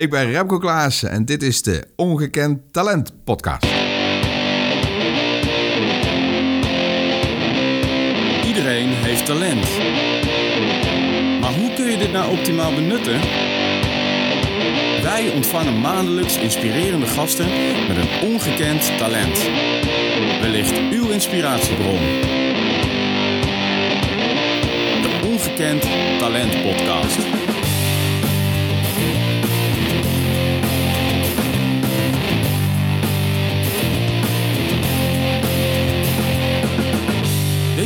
Ik ben Remco Klaassen en dit is de Ongekend Talent Podcast. Iedereen heeft talent. Maar hoe kun je dit nou optimaal benutten? Wij ontvangen maandelijks inspirerende gasten met een ongekend talent. Wellicht uw inspiratiebron. De Ongekend Talent Podcast.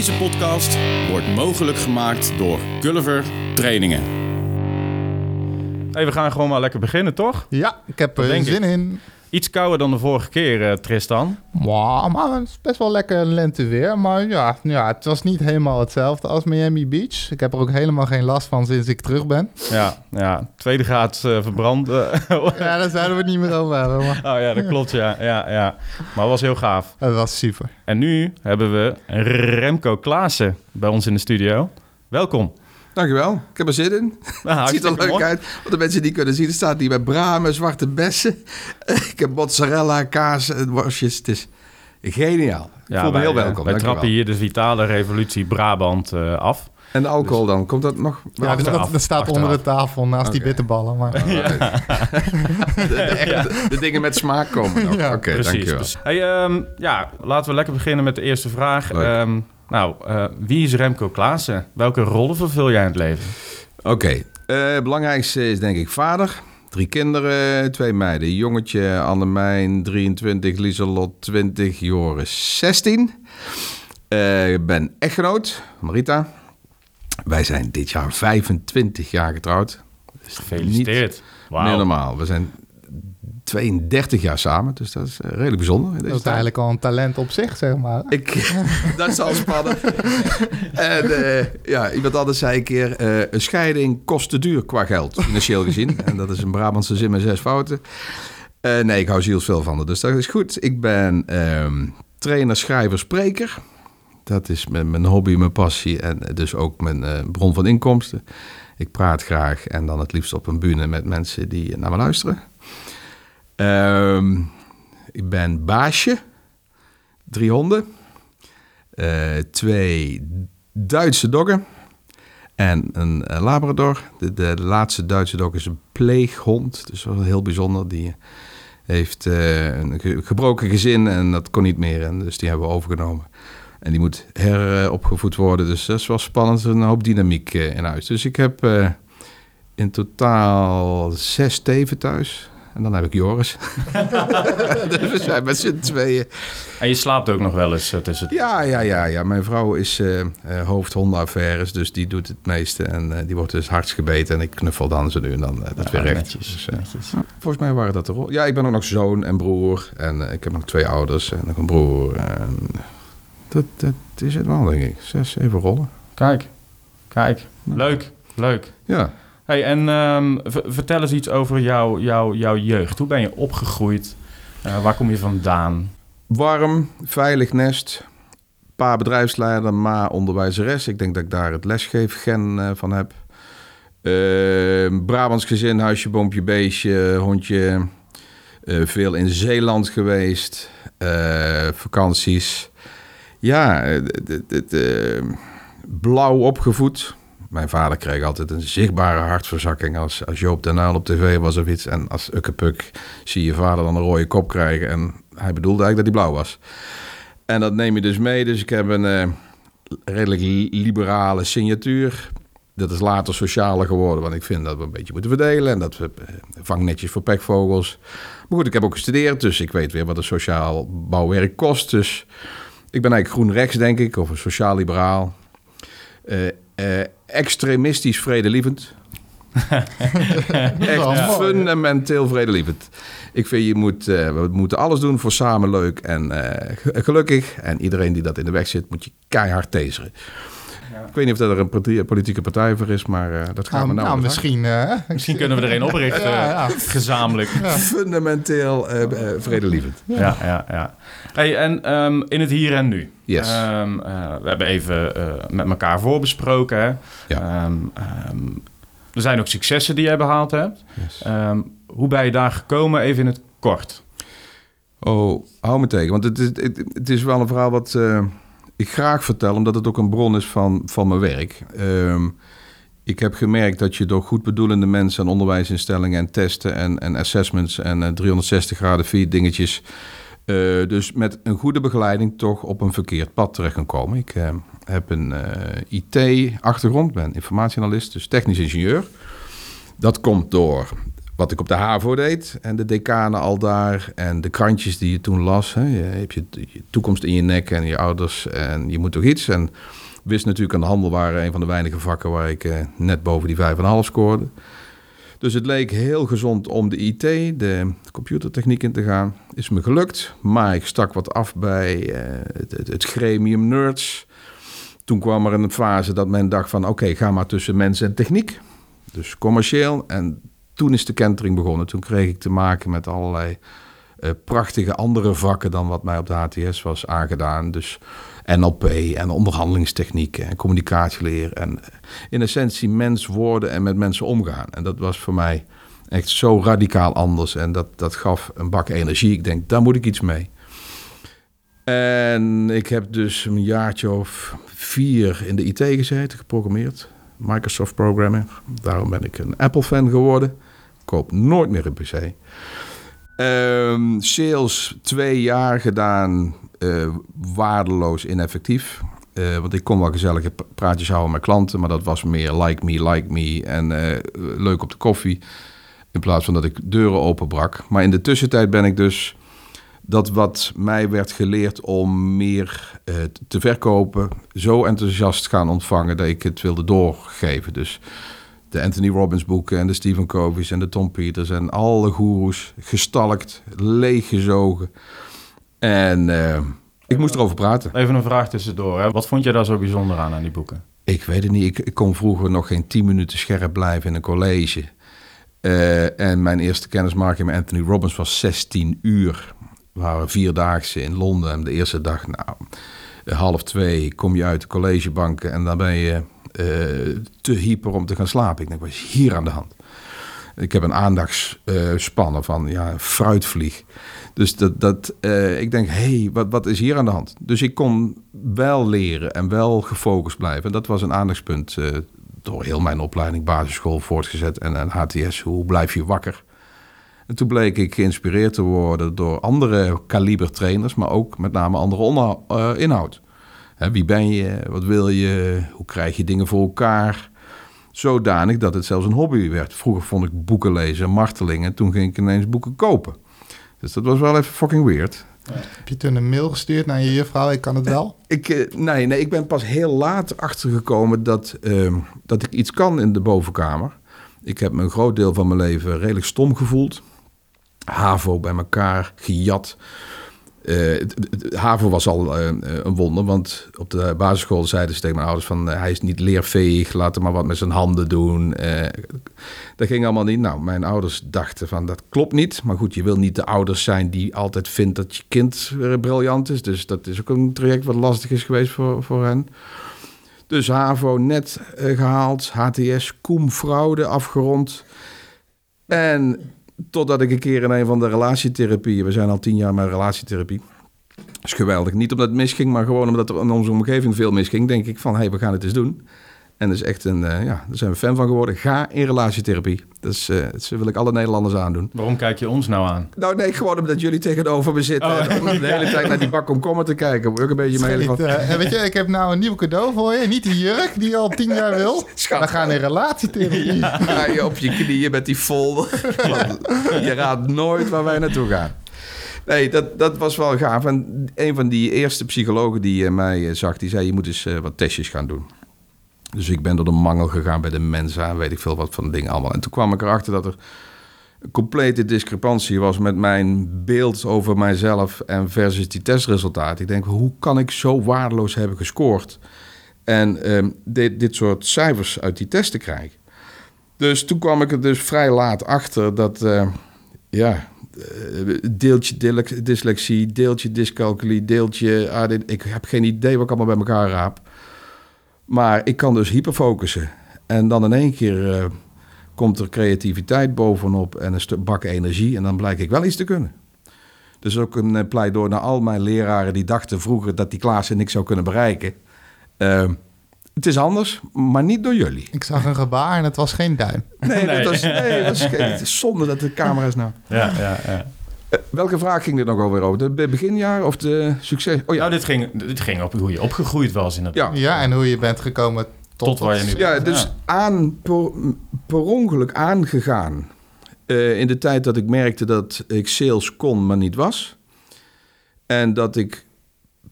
Deze podcast wordt mogelijk gemaakt door Gulliver Trainingen. Hey, we gaan gewoon maar lekker beginnen, toch? Ja, ik heb er denk zin in. Iets kouder dan de vorige keer, eh, Tristan. Wow, maar het is best wel lekker lenteweer. Maar ja, ja, het was niet helemaal hetzelfde als Miami Beach. Ik heb er ook helemaal geen last van sinds ik terug ben. Ja, ja. tweede graad eh, verbrand. eh. Ja, daar zouden we het niet meer over hebben. Maar oh ja, dat klopt, ja. ja, ja. Maar het was heel gaaf. het was super. En nu hebben we Remco Klaassen bij ons in de studio. Welkom. Dankjewel, ik heb er zin in. Nou, Het ziet er leuk mooi. uit. Wat de mensen die kunnen zien, er staat hier bij bramen, zwarte bessen. Ik heb mozzarella, kaas en worstjes. Het is geniaal. Ik Ja, voel me heel eh, welkom. Wij trappen hier de vitale revolutie Brabant eh, af. En de alcohol dan, komt dat nog? Ja, Achteraf, dat, dat staat achteraf. onder de tafel naast die bitterballen. Maar de, de, echte- de dingen met smaak komen nog. Ja, Oké, dankjewel. Hey, ehm, ja, laten we lekker beginnen met de eerste vraag. Leuk. Nou, eh, wie is Remco Klaassen? Welke rollen vervul jij in het leven? Oké, eh, het belangrijkste is denk ik vader. Drie kinderen, twee meiden. Jongetje Annemijn, 23, Lieselot, 20, Joris, 16. Eh, Ik ben echtgenoot, Marita. Wij zijn dit jaar 25 jaar getrouwd. Gefeliciteerd. Niet Wauw. normaal. We zijn 32 jaar samen, dus dat is eh, redelijk bijzonder. dat is tijd. eigenlijk al een talent op zich, zeg maar. Ik, dat is al spannend. en eh, ja, iemand anders zei een keer... eh, een scheiding kost te duur qua geld, financieel gezien. en dat is een Brabantse zin met zes fouten. Nee, ik hou zielsveel van haar, dus dat is goed. Ik ben ehm, trainer, schrijver, spreker. Dat is mijn, mijn hobby, mijn passie en dus ook mijn bron van inkomsten. Ik praat graag en dan het liefst op een bühne met mensen die naar me luisteren. Ehm, ik ben baasje. Drie honden. Eh, twee Duitse doggen. En een eh, Labrador. De, de laatste Duitse dog is een pleeghond. Dus wel heel bijzonder. Die heeft eh, een ge- gebroken gezin en dat kon niet meer. En dus die hebben we overgenomen. En die moet heropgevoed worden. Dus dat is wel spannend. Een hoop dynamiek in huis. Dus ik heb in totaal zes teven thuis. En dan heb ik Joris. dus we zijn met z'n tweeën. En je slaapt ook nog wel eens eh, tussen het... Ja, ja, ja, ja. Mijn vrouw is eh eh, hoofd hondenaffaires, dus die doet het meeste. En eh, die wordt dus hard gebeten en ik knuffel dan zo nu en dan eh, dat weer recht. netjes, Dus, netjes. volgens mij waren dat de rol. Ja, ik ben ook nog zoon en broer. En eh, ik heb nog twee ouders en nog een broer. En dat, dat is het wel, denk ik. Zes, zeven rollen. Kijk, kijk. Leuk, leuk. Ja. Hey, en ehm, vertel eens iets over jouw jeugd. Hoe ben je opgegroeid? Eh, waar kom je vandaan? Warm, veilig nest. Pa bedrijfsleider, ma onderwijzeres. Ik denk dat ik daar het lesgeefgen eh, van heb. Eh, Brabants gezin, huisje, boompje, beestje, hondje. Eh, veel in Zeeland geweest. Vakanties. Ja, eh, d- d- d- eh, blauw opgevoed. Mijn vader kreeg altijd een zichtbare hartverzakking als, als Joop Uyl op tv was of iets. En als Ukkepuk zie je vader dan een rode kop krijgen. En hij bedoelde eigenlijk dat hij blauw was. En dat neem je dus mee. Dus ik heb een eh, redelijk li- liberale signatuur. Dat is later socialer geworden, want ik vind dat we een beetje moeten verdelen. En dat we eh, vangnetjes voor pekvogels. Maar goed, ik heb ook gestudeerd, dus ik weet weer wat een sociaal bouwwerk kost. Dus ik ben eigenlijk groen rechts, denk ik, of een sociaal-liberaal. Eh, extremistisch vredelievend. Echt fundamenteel vredelievend. Ik vind, je moet, eh, we moeten alles doen voor samen leuk en eh, ge- gelukkig. En iedereen die dat in de weg zit, moet je keihard taseren. Ik weet niet of dat er een politieke partij voor is, maar eh, dat gaan Nou, we nou, nou, onderzoeken. misschien. eh, Misschien kunnen we er een oprichten, Ja, ja. gezamenlijk. Fundamenteel vredelievend. Ja, ja, ja. Hey, en ehm, in het hier en nu. Yes. Ehm, eh, we hebben even eh, met elkaar voorbesproken. Hè? Ja. Ehm, ehm, er zijn ook successen die jij behaald hebt. Yes. Hoe ben je daar gekomen, even in het kort? Oh, hou me tegen. Want het is, het, het is wel een verhaal wat eh, ik graag vertel, omdat het ook een bron is van, van mijn werk. Ik heb gemerkt dat je door goed bedoelende mensen en onderwijsinstellingen en testen en, en assessments en eh, 360 graden vier dingetjes. Eh, dus met een goede begeleiding toch op een verkeerd pad terecht kan komen. Ik eh, heb een eh, IT-achtergrond, ben informatieanalist, dus technisch ingenieur. Dat komt door wat ik op de HAVO deed en de decanen al daar en de krantjes die je toen las. Hè. Je hebt je, je toekomst in je nek en je ouders en je moet toch iets. En wist natuurlijk aan de handel waren een van de weinige vakken waar ik net boven die 5,5 scoorde. Dus het leek heel gezond om de IT, de computertechniek in te gaan. Is me gelukt, maar ik stak wat af bij eh, het, gremium nerds. Toen kwam er een fase dat men dacht van oké, ga maar tussen mens en techniek. Dus commercieel. En toen is de kentering begonnen. Toen kreeg ik te maken met allerlei eh, prachtige andere vakken dan wat mij op de HTS was aangedaan. Dus NLP en onderhandelingstechnieken en communicatieleer. En eh, in essentie mens worden en met mensen omgaan. En dat was voor mij echt zo radicaal anders. En dat, dat gaf een bak energie. Ik denk, daar moet ik iets mee. En ik heb dus een jaartje of vier in de IT gezeten, geprogrammeerd. Microsoft Programming. Daarom ben ik een Apple-fan geworden. Koop nooit meer een PC. Ehm, sales twee jaar gedaan, eh, waardeloos ineffectief. Eh, want ik kon wel gezellige praatjes houden met klanten, maar dat was meer like me, like me en eh, leuk op de koffie. In plaats van dat ik deuren openbrak. Maar in de tussentijd ben ik dus dat wat mij werd geleerd om meer te verkopen, zo enthousiast gaan ontvangen dat ik het wilde doorgeven. Dus de Anthony Robbins boeken en de Stephen Covey's en de Tom Peters en alle goeroes gestalkt, leeggezogen. En eh, ik moest erover praten. Even een vraag tussendoor. Hè. Wat vond je daar zo bijzonder aan, aan die boeken? Ik weet het niet. Ik, ik kon vroeger nog geen tien minuten scherp blijven in een college. Eh, en mijn eerste kennismaking met Anthony Robbins was 16 uur. We waren vierdaagse in Londen. En de eerste dag, nou, half twee kom je uit de collegebanken en dan ben je te hyper om te gaan slapen. Ik denk, wat is hier aan de hand? Ik heb een aandachtsspannen van ja, een fruitvlieg. Dus dat, dat, eh, ik denk, hé, hey, wat, wat is hier aan de hand? Dus ik kon wel leren en wel gefocust blijven. En dat was een aandachtspunt eh, door heel mijn opleiding, basisschool, voortgezet en, en HTS. Hoe blijf je wakker? En toen bleek ik geïnspireerd te worden door andere kaliber trainers, maar ook met name andere eh, inhoud. Hè, wie ben je? Wat wil je? Hoe krijg je dingen voor elkaar? Zodanig dat het zelfs een hobby werd. Vroeger vond ik boeken lezen, martelingen. Toen ging ik ineens boeken kopen. Dus dat was wel even fucking weird. Heb je toen een mail gestuurd naar je juffrouw? Ik kan het wel. Ik, eh, nee, nee, ik ben pas heel laat achtergekomen dat, ehm, dat ik iets kan in de bovenkamer. Ik heb me een groot deel van mijn leven redelijk stom gevoeld. HAVO bij elkaar, gejat. Eh, HAVO was al eh, een wonder, want op de basisschool zeiden ze tegen mijn ouders van... eh, hij is niet leerfähig, laat hem maar wat met zijn handen doen. Eh, dat ging allemaal niet. Nou, mijn ouders dachten van dat klopt niet. Maar goed, je wil niet de ouders zijn die altijd vindt dat je kind eh, briljant is. Dus dat is ook een traject wat lastig is geweest voor, voor hen. Dus HAVO net eh, gehaald, HTS, cum fraude afgerond. En totdat ik een keer in een van de relatietherapieën... We zijn al tien jaar met relatietherapie. Dat is geweldig. Niet omdat het misging, maar gewoon omdat er in onze omgeving veel misging. Denk ik van, hé, hey, we gaan het eens doen. En dat is echt een, eh, ja, daar zijn we fan van geworden. Ga in relatietherapie. Dus eh, dat wil ik alle Nederlanders aandoen. Waarom kijk je ons nou aan? Nou nee, gewoon omdat jullie tegenover me zitten. Oh, en om de hele tijd naar die bak komkommer te kijken. Word ik een beetje mee van... Niet, eh, en weet je, ik heb nou een nieuw cadeau voor je. Niet die jurk die je al tien jaar wil. Schat. We gaan in relatietherapie. Ga je op je knieën met die folder. Want je raadt nooit waar wij naartoe gaan. Nee, dat, dat was wel gaaf. En een van die eerste psychologen die eh, mij zag, die zei... je moet eens wat testjes gaan doen. Dus ik ben door de mangel gegaan bij de Mensa. Weet ik veel wat van dingen allemaal. En toen kwam ik erachter dat er een complete discrepantie was... met mijn beeld over mijzelf en versus die testresultaten. Ik denk, hoe kan ik zo waardeloos hebben gescoord... en ehm, dit, dit soort cijfers uit die testen krijgen? Dus toen kwam ik er dus vrij laat achter dat, eh, ja, eh, deeltje dyslexie, deeltje dyscalculie, deeltje ADD. Ik heb geen idee wat ik allemaal bij elkaar raap. Maar ik kan dus hyperfocussen. En dan in één keer eh, komt er creativiteit bovenop en een stuk bak energie. En dan blijk ik wel iets te kunnen. Dus ook een eh, pleidooi naar al mijn leraren die dachten vroeger dat die Klaassen niks zou kunnen bereiken. Uh, het is anders, maar niet door jullie. Ik zag een gebaar en het was geen duim. Nee, Nee. Dat was, nee dat was, zonde dat de camera's nou... Ja, ja, ja. Welke vraag ging dit nog alweer over? De be- beginjaar of de succes? Oh ja, Nou, dit ging, dit ging op hoe je opgegroeid was in het ja. Ja, en hoe je bent gekomen tot, Tot waar je nu Ja, dus aan, per, per ongeluk aangegaan. Eh, in de tijd dat ik merkte dat ik sales kon, maar niet was. En dat ik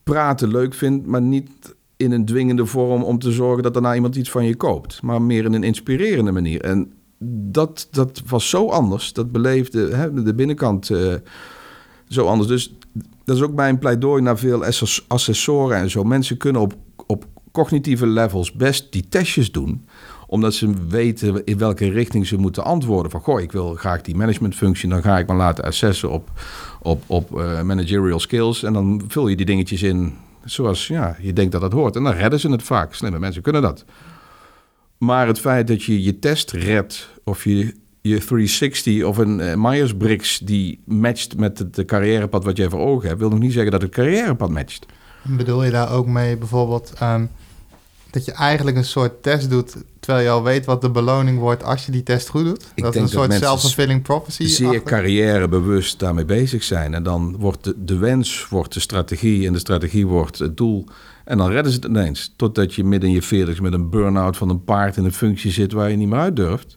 praten leuk vind, maar niet in een dwingende vorm om te zorgen dat daarna iemand iets van je koopt. Maar meer in een inspirerende manier. En dat, dat was zo anders. Dat beleefde hè, de binnenkant eh, zo anders. Dus dat is ook mijn pleidooi naar veel assess- assessoren en zo. Mensen kunnen op, op cognitieve levels best die testjes doen omdat ze weten in welke richting ze moeten antwoorden. Van, goh, ik wil graag die managementfunctie. Dan ga ik me laten assessen op, op, op eh, managerial skills. En dan vul je die dingetjes in zoals ja, je denkt dat het hoort. En dan redden ze het vaak. Slimme mensen kunnen dat. Maar het feit dat je je test redt... of je, je 360 of een eh, Myers-Briggs... die matcht met het carrièrepad wat jij voor ogen hebt... wil nog niet zeggen dat het carrièrepad matcht. Bedoel je daar ook mee bijvoorbeeld ehm, dat je eigenlijk een soort test doet, terwijl je al weet wat de beloning wordt als je die test goed doet? Ik dat is een dat soort self-fulfilling prophecy. zeer achter? carrièrebewust daarmee bezig zijn. En dan wordt de, de wens wordt de strategie en de strategie wordt het doel. En dan redden ze het ineens. Totdat je midden in je veertig met een burn-out van een paard in een functie zit waar je niet meer uit durft.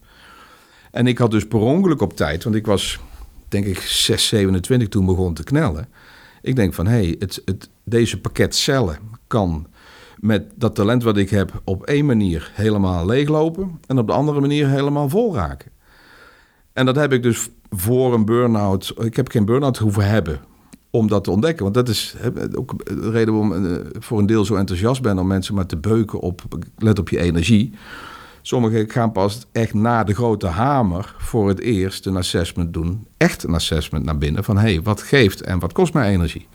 En ik had dus per ongeluk op tijd, want ik was denk ik 6, 27 toen begon te knellen. Ik denk van hé, hey, het, het, deze pakket cellen kan met dat talent wat ik heb op één manier helemaal leeglopen en op de andere manier helemaal vol raken. En dat heb ik dus voor een burn-out. Ik heb geen burn-out hoeven hebben om dat te ontdekken. Want dat is ook de reden waarom ik voor een deel zo enthousiast ben om mensen maar te beuken op. Let op je energie. Sommigen gaan pas echt na de grote hamer voor het eerst een assessment doen. Echt een assessment naar binnen van hé, hey, wat geeft en wat kost mij energie?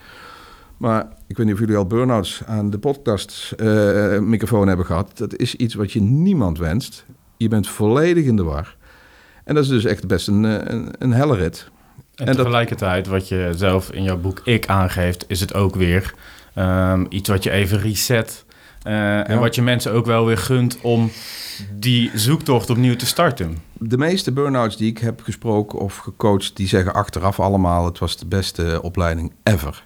Maar ik weet niet of jullie al burn-outs aan de podcast eh, microfoon hebben gehad. Dat is iets wat je niemand wenst. Je bent volledig in de war. En dat is dus echt best een, eh, een, een helle rit. En, En dat- tegelijkertijd, wat je zelf in jouw boek Ik aangeeft, is het ook weer ehm, iets wat je even reset. eh, En wat je mensen ook wel weer gunt om die zoektocht opnieuw te starten. De meeste burn-outs die ik heb gesproken of gecoacht, die zeggen achteraf allemaal: het was de beste opleiding ever.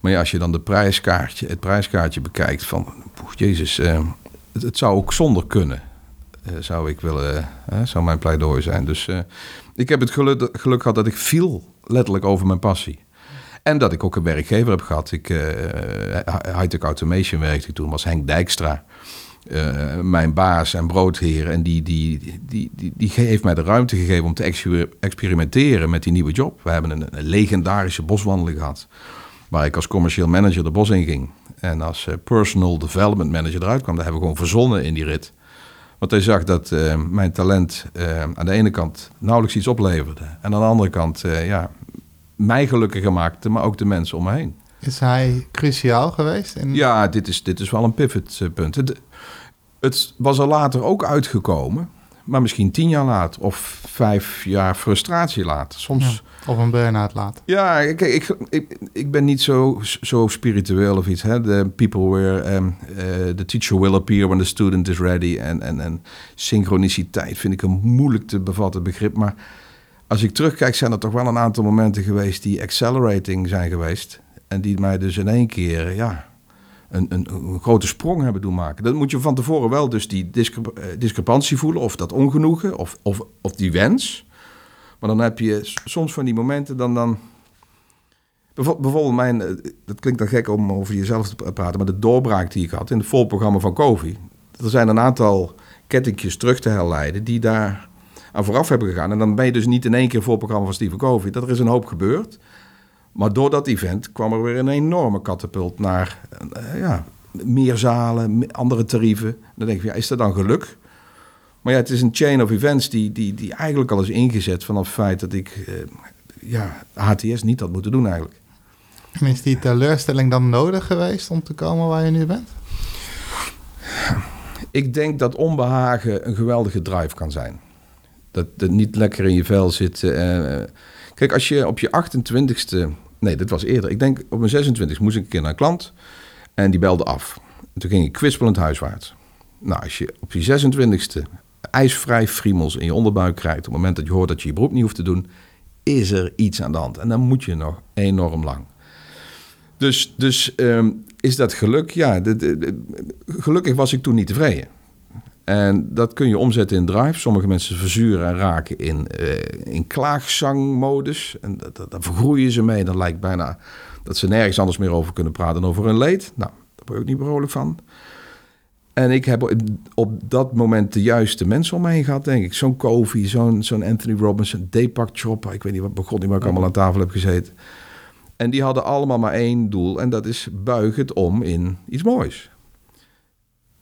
Maar ja, als je dan de prijskaartje, het prijskaartje bekijkt van, poeh, jezus, eh, het, zou ook zonder kunnen. eh, zou ik willen, eh, zou mijn pleidooi zijn. Dus ik heb het geluk, gehad dat ik viel letterlijk over mijn passie. En dat ik ook een werkgever heb gehad. Ik, Hightech Automation werkte ik toen, was Henk Dijkstra. mijn baas en broodheer. En die, die, die, die, heeft mij de ruimte gegeven om te exper- experimenteren met die nieuwe job. We hebben een legendarische boswandeling gehad. Waar ik als commercieel manager de bos in ging. En als eh, personal development manager eruit kwam. Dat hebben we gewoon verzonnen in die rit. Want hij zag dat eh, mijn talent eh, aan de ene kant nauwelijks iets opleverde. En aan de andere kant ja, mij gelukkiger maakte, maar ook de mensen om me heen. Is hij cruciaal geweest? In... Ja, dit is, dit is wel een pivotpunt. Het, het was er later ook uitgekomen, maar misschien tien jaar later of vijf jaar frustratie later. Soms. Of een burn-out laten. Ja, kijk, ik, ik, ik ben niet zo, zo spiritueel of iets. Hè? The people where um, uh, the teacher will appear when the student is ready. En, en, en synchroniciteit vind ik een moeilijk te bevatten begrip. Maar als ik terugkijk, zijn er toch wel een aantal momenten geweest die accelerating zijn geweest. En die mij dus in één keer, ja, een, een, een grote sprong hebben doen maken. Dan moet je van tevoren wel dus die eh, discrepantie voelen, of dat ongenoegen, of, of, die wens. Maar dan heb je soms van die momenten, dan... dan bijvo- bijvoorbeeld mijn, eh, dat klinkt dan gek om over jezelf te pra- praten, maar de doorbraak die ik had in het volprogramma van Kofi. Er zijn een aantal kettingjes terug te herleiden die daar aan vooraf hebben gegaan. En dan ben je dus niet in één keer voorprogramma van Stephen Covey. Dat er is een hoop gebeurd. Maar door dat event kwam er weer een enorme katapult naar eh, ja, meer zalen, andere tarieven. Dan denk je, ja, is dat dan geluk? Maar ja, het is een chain of events die, die, die eigenlijk al is ingezet vanaf het feit dat ik eh, ja, HTS niet had moeten doen eigenlijk. En is die teleurstelling dan nodig geweest om te komen waar je nu bent? Ik denk dat onbehagen een geweldige drive kan zijn. Dat het niet lekker in je vel zit. Kijk, als je op je 28ste... Nee, dat was eerder. Ik denk op mijn 26 moest ik een keer naar een klant. En die belde af. En toen ging ik kwispelend huiswaarts. Nou, als je op je 26ste ijsvrij friemels in je onderbuik krijgt... op het moment dat je hoort dat je je beroep niet hoeft te doen... is er iets aan de hand. En dan moet je nog enorm lang. Dus, dus ehm, is dat geluk? Ja, gelukkig was ik toen niet tevreden. En dat kun je omzetten in drive. Sommige mensen verzuren en raken in, eh in klaagzangmodus. En dat, dat, daar vergroeien ze mee. Dan lijkt bijna dat ze nergens anders meer over kunnen praten dan over hun leed. Nou, daar word ik ook niet vrolijk van. En ik heb op dat moment de juiste mensen om me heen gehad, denk ik. Zo'n Kofi, zo'n Anthony Robbins, een Deepak Chopra. Ik weet niet wat begon niet waar ik allemaal aan tafel heb gezeten. En die hadden allemaal maar één doel. En dat is buig het om in iets moois.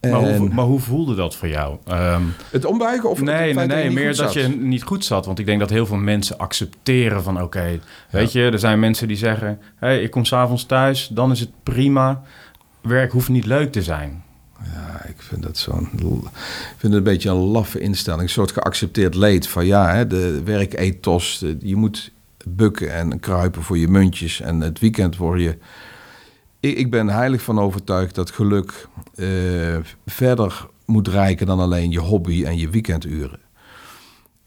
Maar, hoe, maar hoe voelde dat voor jou? Ehm, het ombuigen of het nee, nee, Meer dat je niet goed zat. Want ik denk dat heel veel mensen accepteren van... oké, weet je, er zijn mensen die zeggen... hey, ik kom s'avonds thuis, dan is het prima. Werk hoeft niet leuk te zijn. Ja, ik vind dat zo'n. Ik vind het een beetje een laffe instelling. Een soort geaccepteerd leed van ja, hè, de werkethos. de- Je moet bukken en kruipen voor je muntjes. En het weekend word je. Ik, ik ben heilig van overtuigd dat geluk eh, verder moet reiken dan alleen je hobby en je weekenduren.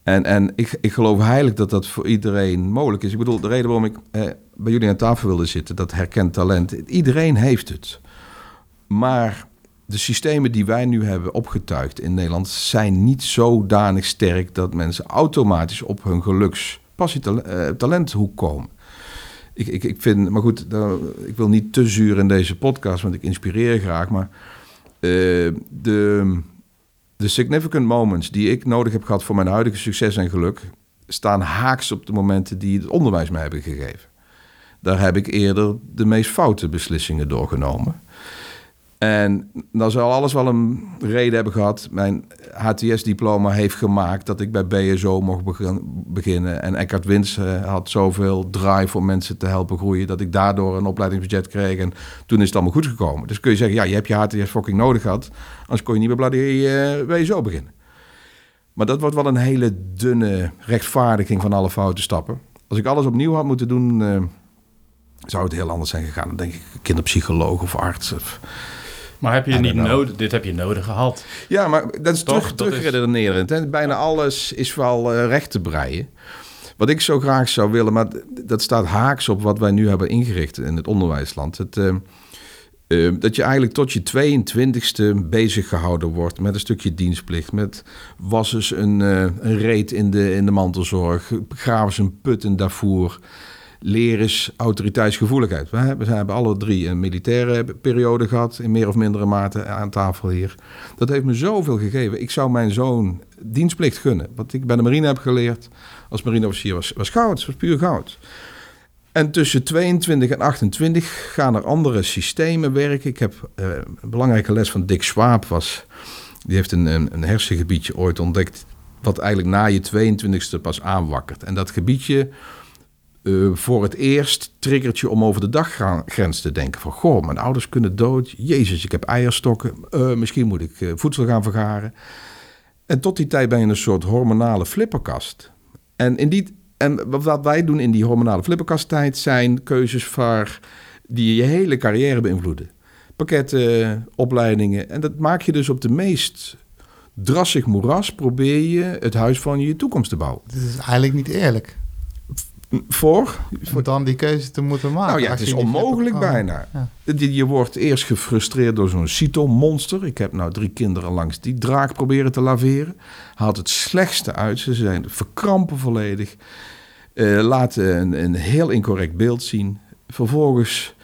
En, en ik, ik geloof heilig dat dat voor iedereen mogelijk is. Ik bedoel, de reden waarom ik eh, bij jullie aan tafel wilde zitten, dat herkent talent. Iedereen heeft het. Maar de systemen die wij nu hebben opgetuigd in Nederland zijn niet zodanig sterk dat mensen automatisch op hun gelukspassie-talenthoek komen. Ik, ik, vind, maar goed, ik wil niet te zuur in deze podcast, want ik inspireer graag. Maar eh, de, de significant moments die ik nodig heb gehad voor mijn huidige succes en geluk, staan haaks op de momenten die het onderwijs mij hebben gegeven. Daar heb ik eerder de meest foute beslissingen doorgenomen. En dan zal alles wel een reden hebben gehad. Mijn HTS-diploma heeft gemaakt dat ik bij BSO mocht begin- beginnen. En Eckhart Wins eh, had zoveel drive om mensen te helpen groeien... dat ik daardoor een opleidingsbudget kreeg. En toen is het allemaal goed gekomen. Dus kun je zeggen, ja, je hebt je HTS fucking nodig gehad. Anders kon je niet bij bloody eh, BSO beginnen. Maar dat wordt wel een hele dunne rechtvaardiging van alle foute stappen. Als ik alles opnieuw had moeten doen... eh, zou het heel anders zijn gegaan. Dan denk ik kinderpsycholoog of arts. Of... Maar heb je niet know. nodig? Dit heb je nodig gehad. Ja, maar dat is Toch? terug, Dat is- terugredenerend. Hè? Bijna alles is wel eh, recht te breien. Wat ik zo graag zou willen, maar dat staat haaks op wat wij nu hebben ingericht in het onderwijsland. Het, eh, eh, dat je eigenlijk tot je 22e bezig gehouden wordt met een stukje dienstplicht. Met was eens een, eh, een reet in de, in de mantelzorg, graven ze een put in Darfur. Leer is autoriteitsgevoeligheid. We hebben, we hebben alle drie een militaire periode gehad, in meer of mindere mate aan tafel hier. Dat heeft me zoveel gegeven. Ik zou mijn zoon dienstplicht gunnen. Wat ik bij de marine heb geleerd als marineofficier was, was goud, was puur goud. En tussen 22 en 28 gaan er andere systemen werken. Ik heb eh, een belangrijke les van Dick Swaap was. Die heeft een, een, een hersengebiedje ooit ontdekt. Wat eigenlijk na je 22e pas aanwakkert. En dat gebiedje eh, voor het eerst triggert je om over de daggrens te denken. Van, goh, mijn ouders kunnen dood. Jezus, ik heb eierstokken. Eh, misschien moet ik eh, voedsel gaan vergaren. En tot die tijd ben je een soort hormonale flipperkast. En, in die, en wat wij doen in die hormonale flipperkasttijd... zijn keuzes waar, die je hele carrière beïnvloeden. Pakketten, opleidingen. En dat maak je dus op de meest drassig moeras... probeer je het huis van je toekomst te bouwen. Het is eigenlijk niet eerlijk. Voor? Om dan die keuze te moeten maken. Nou ja, het is onmogelijk oh. bijna. Ja. Je, wordt eerst gefrustreerd door zo'n CITO-monster. Ik heb nou drie kinderen langs die draak proberen te laveren. Haalt het slechtste uit. Ze zijn verkrampen volledig. Eh, laten een, een heel incorrect beeld zien. Vervolgens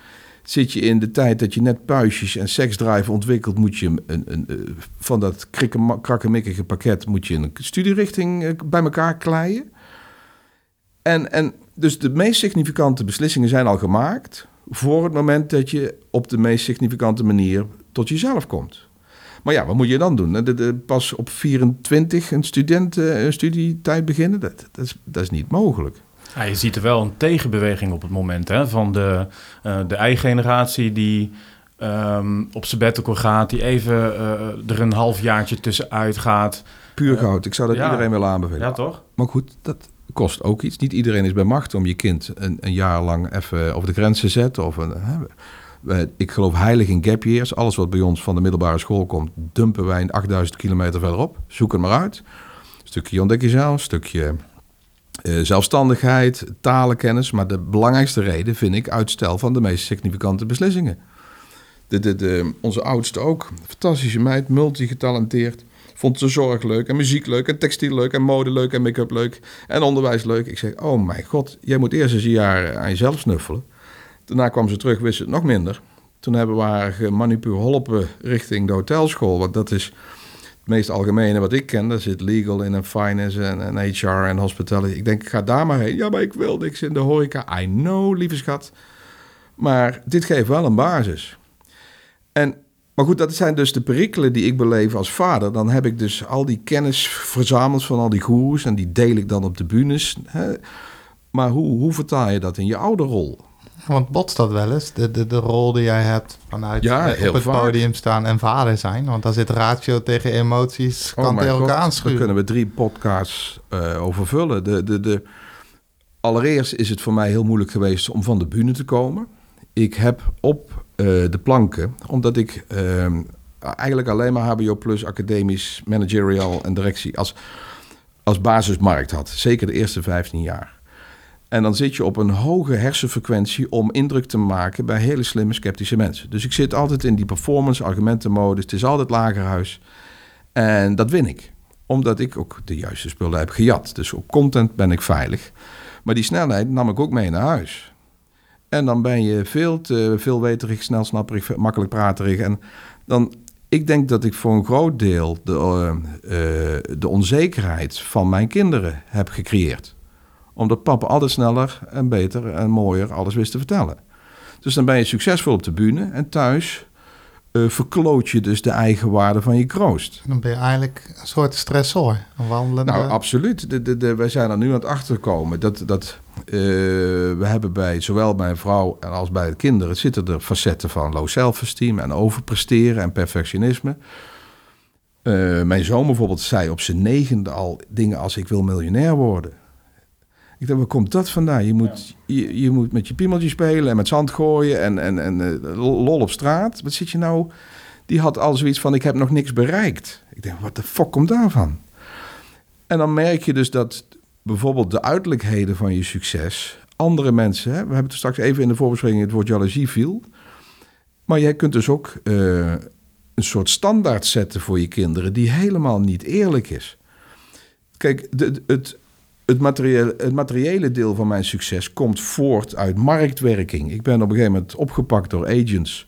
zit je in de tijd dat je net puistjes en seksdrive ontwikkelt... moet je een, een, een, eh, van dat krakkemikkige pakket... moet je een studierichting eh, bij elkaar kleien. En, en dus de meest significante beslissingen zijn al gemaakt voor het moment dat je op de meest significante manier tot jezelf komt. Maar ja, wat moet je dan doen? De- de- pas op 24 een student eh, een studietijd beginnen? Dat, dat, is, dat is niet mogelijk. Ja, je ziet er wel een tegenbeweging op het moment hè, van de, eh, de eigen generatie die ehm, op sabbatical gaat, die even eh, er een halfjaartje tussenuit gaat. Puur goud. Ik zou dat ja. iedereen willen aanbevelen. Ja, toch? Maar goed, dat kost ook iets. Niet iedereen is bij macht om je kind een, een jaar lang even over de grens te zetten. Of een, hè, ik geloof heilig in gap years. Alles wat bij ons van de middelbare school komt, dumpen wij in 8000 kilometer verderop. Zoek het maar uit. Een stukje ontdek jezelf, stukje eh, zelfstandigheid, talenkennis. Maar de belangrijkste reden vind ik uitstel van de meest significante beslissingen. De, de, de, onze oudste ook. Fantastische meid, multigetalenteerd. Vond de zorg leuk en muziek leuk en textiel leuk en mode leuk en make-up leuk en onderwijs leuk. Ik zeg, oh mijn god, jij moet eerst eens een jaar aan jezelf snuffelen. Daarna kwam ze terug, wist het nog minder. Toen hebben we haar gemanipuleerd richting de hotelschool. Want dat is het meest algemene wat ik ken. Daar zit legal in en finance en, en HR en hospitality. Ik denk, ik ga daar maar heen. Ja, maar ik wil niks in de horeca. I know, lieve schat. Maar dit geeft wel een basis. En, maar goed, dat zijn dus de perikelen die ik beleef als vader. Dan heb ik dus al die kennis verzameld van al die goeroes... en die deel ik dan op de bühnes. Hè. Maar hoe, hoe vertaal je dat in je ouderrol? Want botst dat wel eens, de, de, de rol die jij hebt vanuit Ja, eh, op het vaak. podium staan en vader zijn? Want daar zit ratio tegen emoties, kan Oh tegen elkaar God, Daar aanschuren. kunnen we drie podcasts eh over vullen. De, de, de, allereerst is het voor mij heel moeilijk geweest om van de bühne te komen. Ik heb op de planken, omdat ik eh, eigenlijk alleen maar HBO plus academisch, managerial en directie als, als basismarkt had. Zeker de eerste 15 jaar. En dan zit je op een hoge hersenfrequentie om indruk te maken bij hele slimme, sceptische mensen. Dus ik zit altijd in die performance, argumentenmodus. Het is altijd lagerhuis. En dat win ik. Omdat ik ook de juiste spullen heb gejat. Dus op content ben ik veilig. Maar die snelheid nam ik ook mee naar huis. En dan ben je veel te veelweterig, snelsnapperig, makkelijk praterig. En dan, ik denk dat ik voor een groot deel de, eh, eh, de onzekerheid van mijn kinderen heb gecreëerd. Omdat papa altijd sneller en beter en mooier alles wist te vertellen. Dus dan ben je succesvol op de bühne en thuis eh, verkloot je dus de eigenwaarde van je kroost. Dan ben je eigenlijk een soort stressor. Een wandelende... Nou, absoluut. De, de, de, wij zijn er nu aan het achterkomen dat, dat we hebben bij zowel mijn vrouw als bij de kinderen zitten er facetten van low self-esteem en overpresteren en perfectionisme. Eh, mijn zoon bijvoorbeeld zei op zijn negende al dingen als ik wil miljonair worden. Ik dacht, waar komt dat vandaan? Je moet, je, je moet met je piemeltje spelen en met zand gooien en, en, en eh, lol op straat. Wat zit je nou? Die had al zoiets van, ik heb nog niks bereikt. Ik denk, wat de fuck komt daarvan? En dan merk je dus dat bijvoorbeeld de uiterlijkheden van je succes andere mensen, hè, we hebben het straks even in de voorbespreking het woord jaloezie viel, maar jij kunt dus ook eh, een soort standaard zetten voor je kinderen die helemaal niet eerlijk is. Kijk, de, het, het, materiële, het materiële deel van mijn succes komt voort uit marktwerking. Ik ben op een gegeven moment opgepakt door agents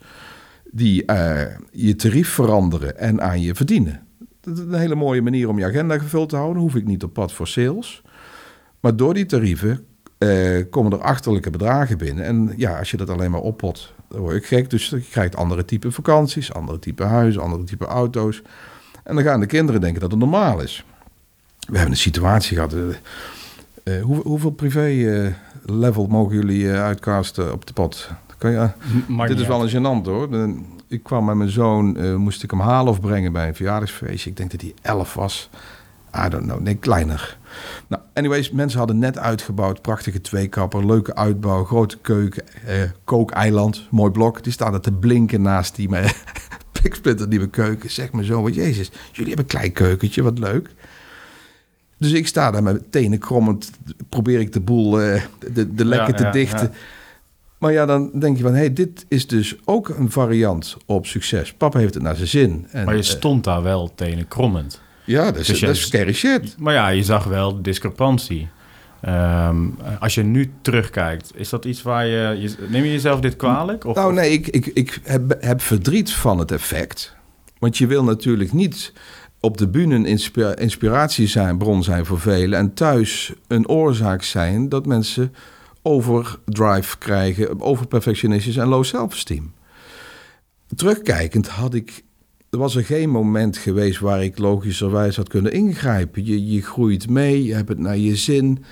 die eh, je tarief veranderen en aan je verdienen. Dat is een hele mooie manier om je agenda gevuld te houden. Hoef ik niet op pad voor sales. Maar door die tarieven eh, komen er achterlijke bedragen binnen. En ja, als je dat alleen maar oppot, dan word ik gek. Dus je krijgt andere type vakanties, andere type huizen, andere type auto's. En dan gaan de kinderen denken dat het normaal is. We hebben een situatie gehad. eh, eh, hoe, hoeveel privé eh, level mogen jullie eh, uitcasten op de pot? Kan je, dit is wel een gênant hoor. De- Ik kwam met mijn zoon, eh, moest ik hem halen of brengen bij een verjaardagsfeestje. Ik denk dat hij 11 was. I don't know, nee, kleiner. Nou, anyways, mensen hadden net uitgebouwd. Prachtige tweekapper, leuke uitbouw, grote keuken, eh, kookeiland, mooi blok. Die staan er te blinken naast die me- piksplinter nieuwe keuken. Zeg me zo, wat jezus, jullie hebben een klein keukentje, wat leuk. Dus ik sta daar met tenen krommend, probeer ik de boel, eh, de, de lekken Ja, te ja, dichten. ja. Maar ja, dan denk je van, hé, hey, dit is dus ook een variant op succes. Papa heeft het naar zijn zin. En, Maar je eh, stond daar wel tenen krommend. Ja, dat is, Dus je- dat is scary shit. Maar ja, je zag wel de discrepantie. Ehm, als je nu terugkijkt, is dat iets waar je... je neem je jezelf dit kwalijk? Of, Nou nee, ik, ik, ik heb, heb verdriet van het effect. Want je wil natuurlijk niet op de bühne een inspiratie zijn, bron zijn voor velen... en thuis een oorzaak zijn dat mensen overdrive krijgen... overperfectionistisch en low self-esteem. Terugkijkend had ik... Er was er geen moment geweest waar ik logischerwijs had kunnen ingrijpen. Je, je groeit mee, je hebt het naar je zin...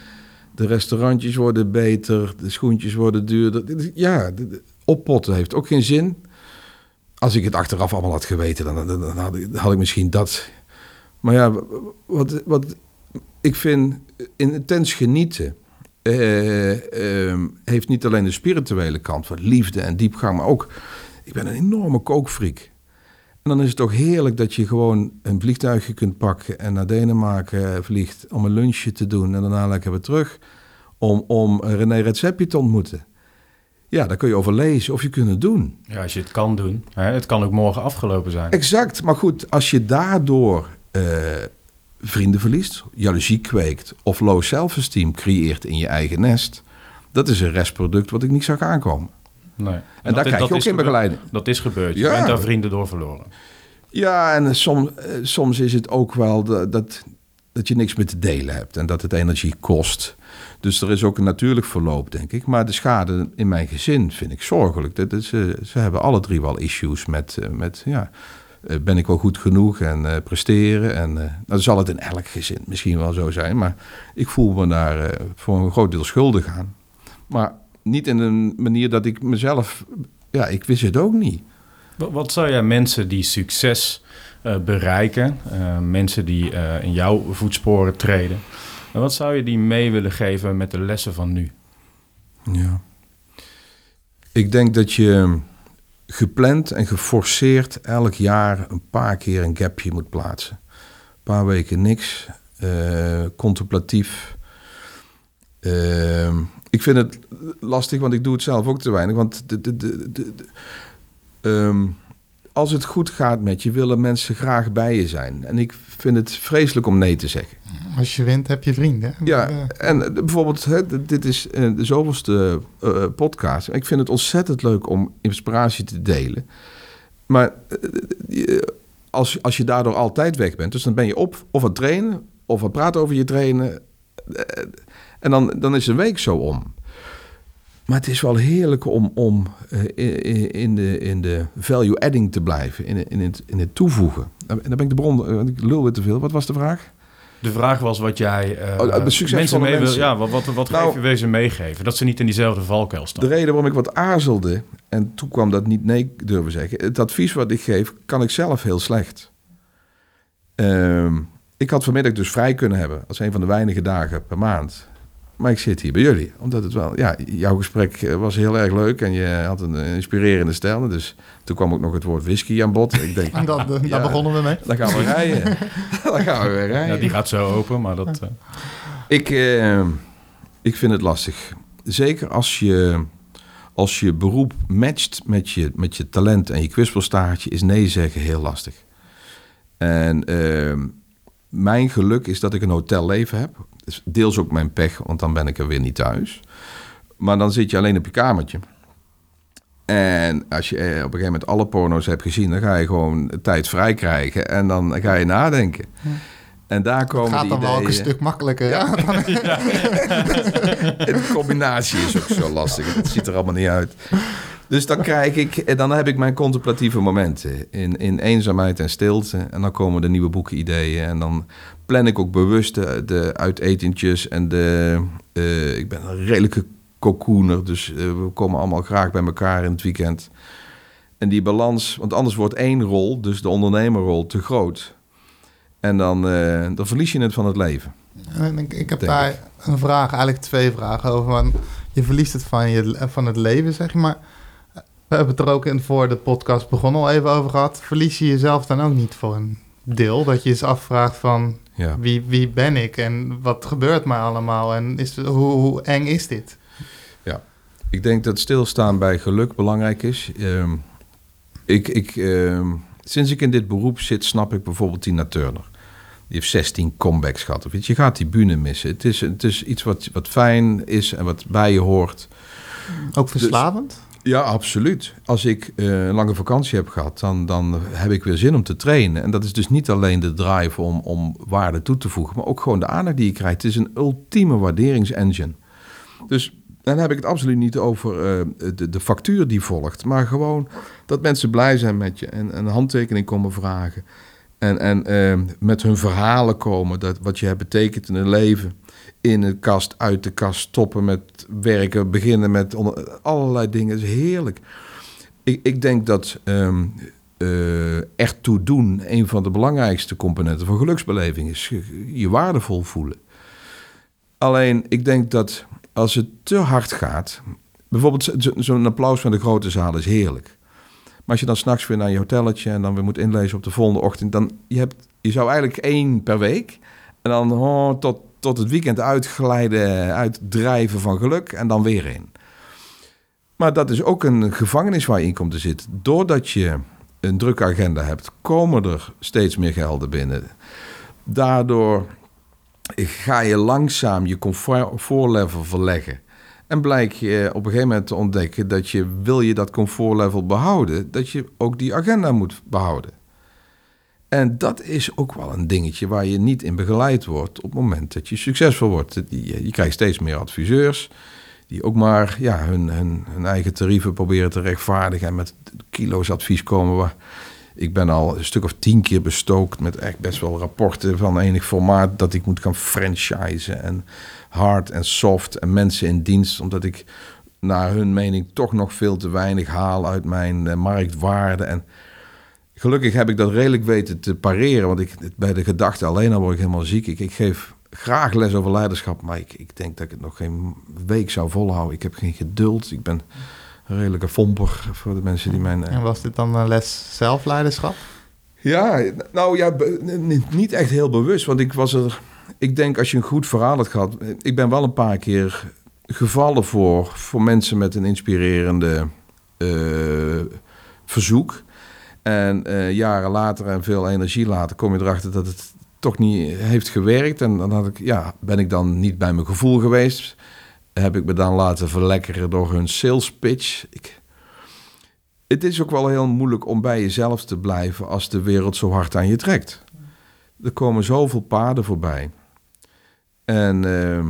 De restaurantjes worden beter, de schoentjes worden duurder. Ja, oppotten heeft ook geen zin. als ik het achteraf allemaal had geweten, dan, dan, had, ik, misschien dat. Maar ja, wat, wat ik vind, intens genieten. eh, ehm, heeft niet alleen de spirituele kant van liefde en diepgang, maar ook. Ik ben een enorme kookfreak. En dan is het toch heerlijk dat je gewoon een vliegtuigje kunt pakken en naar Denemarken vliegt om een lunchje te doen en daarna lekker weer terug om, om René Redzepi te ontmoeten. Ja, daar kun je over lezen of je kunt het doen. Ja, als je het kan doen. Hè? Het kan ook morgen afgelopen zijn. Exact, maar goed, als je daardoor eh, vrienden verliest, jaloezie kweekt of low self-esteem creëert in je eigen nest, dat is een restproduct wat ik niet zag aankomen. Nee. En, dat daar is- krijg dat je ook in begeleiding. Dat is gebeurd. Je bent daar vrienden door verloren. Ja, en soms, soms is het ook wel dat, dat, dat je niks meer te delen hebt en dat het energie kost. Dus er is ook een natuurlijk verloop, denk ik. Maar de schade in mijn gezin vind ik zorgelijk. Dat, is, eh, ze hebben alle drie wel issues met, eh, met ja, eh, ben ik wel goed genoeg en eh, presteren. En eh dan zal het in elk gezin misschien wel zo zijn. Maar ik voel me daar eh, voor een groot deel schuldig aan. Maar niet in een manier dat ik mezelf... Ja, ik wist het ook niet. Wat, zou jij mensen die succes eh, bereiken, eh, mensen die eh, in jouw voetsporen treden, en wat zou je die mee willen geven met de lessen van nu? Ja. Ik denk dat je gepland en geforceerd elk jaar een paar keer een gapje moet plaatsen. Een paar weken niks, contemplatief. Ehm, ik vind het lastig, want ik doe het zelf ook te weinig. Want de, de, de, ehm, als het goed gaat met je, willen mensen graag bij je zijn. En ik vind het vreselijk om nee te zeggen. Als je wint, heb je vrienden. Ja, en eh, bijvoorbeeld, hè, dit is eh, de zoveelste eh, podcast. Ik vind het ontzettend leuk om inspiratie te delen. Maar als, als je daardoor altijd weg bent, dus dan ben je op of aan het trainen, of aan het praten over je trainen. En dan, dan is een week zo om. Maar het is wel heerlijk om, om eh, in, de, in de value adding te blijven, in, in, het, in het toevoegen. En dan ben ik de bron, eh, ik lul weer te veel. Wat was de vraag? De vraag was wat jij eh, Oh, de mensen mee wil. Ja, wat, wat, wat Nou- geef je wezen meegeven? Dat ze niet in diezelfde valkuil staan. De reden waarom ik wat aarzelde, en toen kwam dat niet nee durven zeggen. Het advies wat ik geef, kan ik zelf heel slecht. Ehm, ik had vanmiddag dus vrij kunnen hebben, als een van de weinige dagen per maand. Maar ik zit hier bij jullie, omdat het wel, ja, jouw gesprek eh, was heel erg leuk en je had een eh, inspirerende stijl. Dus toen kwam ook nog het woord whisky aan bod. Ik denk, En dat, eh, Ja. daar begonnen we mee. dan gaan we rijden. dan gaan we weer rijden. Ja, die gaat zo open, maar dat... Ik, ik vind het lastig. Zeker als je, als je beroep matcht met je, met je talent en je kwispelstaartje, is nee zeggen heel lastig. En eh, mijn geluk is dat ik een hotelleven heb. Dus deels ook mijn pech, want dan ben ik er weer niet thuis. Maar dan zit je alleen op je kamertje. En als je eh, op een gegeven moment alle porno's hebt gezien, dan ga je gewoon tijd vrij krijgen en dan ga je nadenken. En daar komen gaat die dan wel ook een stuk makkelijker. Ja. De combinatie is ook zo lastig. Het ziet er allemaal niet uit. Dus dan krijg ik, en dan heb ik mijn contemplatieve momenten in, in eenzaamheid en stilte. En dan komen de nieuwe boeken ideeën. En dan plan ik ook bewust de, de uitetentjes. En de, eh, ik ben een redelijke cocooner. Dus eh, we komen allemaal graag bij elkaar in het weekend. En die balans, want anders wordt één rol, dus de ondernemerrol, te groot. En dan, eh, dan verlies je het van het leven. En ik, ik heb daar een vraag, eigenlijk twee vragen over. Want je verliest het van, je, van het leven, zeg. Maar we hebben het er ook in voor de podcast begonnen al even over gehad. Verlies je jezelf dan ook niet voor een deel? Dat je eens afvraagt van Ja. wie, wie ben ik en wat gebeurt mij allemaal? En is, hoe, hoe eng is dit? Ik denk dat stilstaan bij geluk belangrijk is. Ehm, ik, ik, ehm, sinds ik in dit beroep zit, snap ik bijvoorbeeld Tina Turner. Die heeft 16 comebacks gehad. Of iets. Je gaat die bühne missen. Het is, het is iets wat, wat fijn is en wat bij je hoort. Ook verslavend? Ja, absoluut. Als ik eh, een lange vakantie heb gehad, dan, dan heb ik weer zin om te trainen. En dat is dus niet alleen de drive om, om waarde toe te voegen, maar ook gewoon de aandacht die je krijgt. Het is een ultieme waarderingsengine. Dus dan heb ik het absoluut niet over eh, de, de factuur die volgt, maar gewoon dat mensen blij zijn met je en een handtekening komen vragen. En, en eh, met hun verhalen komen, dat, wat je hebt betekend in hun leven. In de kast, uit de kast, stoppen met werken, beginnen met allerlei dingen. Dat is heerlijk. ik, ik denk dat ehm uh, ertoe doen een van de belangrijkste componenten van geluksbeleving is. Je waardevol voelen. Alleen, ik denk dat als het te hard gaat... Bijvoorbeeld zo'n applaus van de grote zaal is heerlijk. Maar als je dan s'nachts weer naar je hotelletje... en dan weer moet inlezen op de volgende ochtend... dan je, hebt, je zou eigenlijk één per week... en dan oh, tot, tot het weekend uitglijden, uitdrijven van geluk... en dan weer in. Maar dat is ook een gevangenis waar je in komt te zitten. Doordat je een drukke agenda hebt, komen er steeds meer gelden binnen. Daardoor ga je langzaam je comfortlevel verleggen. En blijk je op een gegeven moment te ontdekken dat je, wil je dat comfortlevel behouden, dat je ook die agenda moet behouden. En dat is ook wel een dingetje waar je niet in begeleid wordt op het moment dat je succesvol wordt. Je, je krijgt steeds meer adviseurs die ook maar ja, hun, hun, hun, eigen tarieven proberen te rechtvaardigen en met kilo's advies komen. Waar ik ben al een stuk of tien keer bestookt met echt best wel rapporten van enig formaat dat ik moet gaan franchisen en hard en soft en mensen in dienst, omdat ik naar hun mening toch nog veel te weinig haal uit mijn uh, marktwaarde. En gelukkig heb ik dat redelijk weten te pareren, want ik, bij de gedachte alleen al word ik helemaal ziek. Ik, ik geef graag les over leiderschap, maar ik, ik denk dat ik het nog geen week zou volhouden. Ik heb geen geduld. Ik ben een redelijke fomper voor de mensen die mijn... Eh, en was dit dan een les zelfleiderschap? Ja, nou ja, niet echt heel bewust, want ik was er... Ik denk als je een goed verhaal had gehad... Ik ben wel een paar keer gevallen voor, voor mensen met een inspirerende uh, verzoek. En uh, jaren later en veel energie later kom je erachter dat het toch niet heeft gewerkt. En dan had ik, ja, ben ik dan niet bij mijn gevoel geweest. Heb ik me dan laten verlekkeren door hun sales pitch. Ik, het is ook wel heel moeilijk om bij jezelf te blijven als de wereld zo hard aan je trekt. Er komen zoveel paden voorbij. En uh,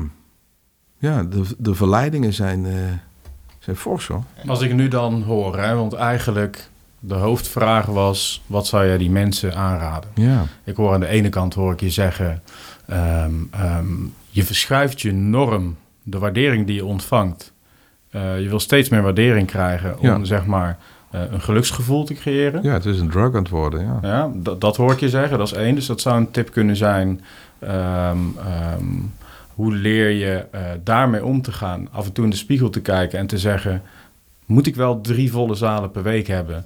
ja, de, de verleidingen zijn, uh, zijn fors hoor. Als ik nu dan hoor, hè, want eigenlijk de hoofdvraag was: wat zou jij die mensen aanraden? Ja. Ik hoor aan de ene kant hoor ik je zeggen: um, um, je verschuift je norm, de waardering die je ontvangt. Uh, je wil steeds meer waardering krijgen om zeg maar uh, een geluksgevoel te creëren. Ja, het is een drug aan het worden. Ja, ja dat, dat hoor ik je zeggen. Dat is één. Dus dat zou een tip kunnen zijn. Um, hoe leer je uh, daarmee om te gaan? Af en toe in de spiegel te kijken en te zeggen: moet ik wel drie volle zalen per week hebben?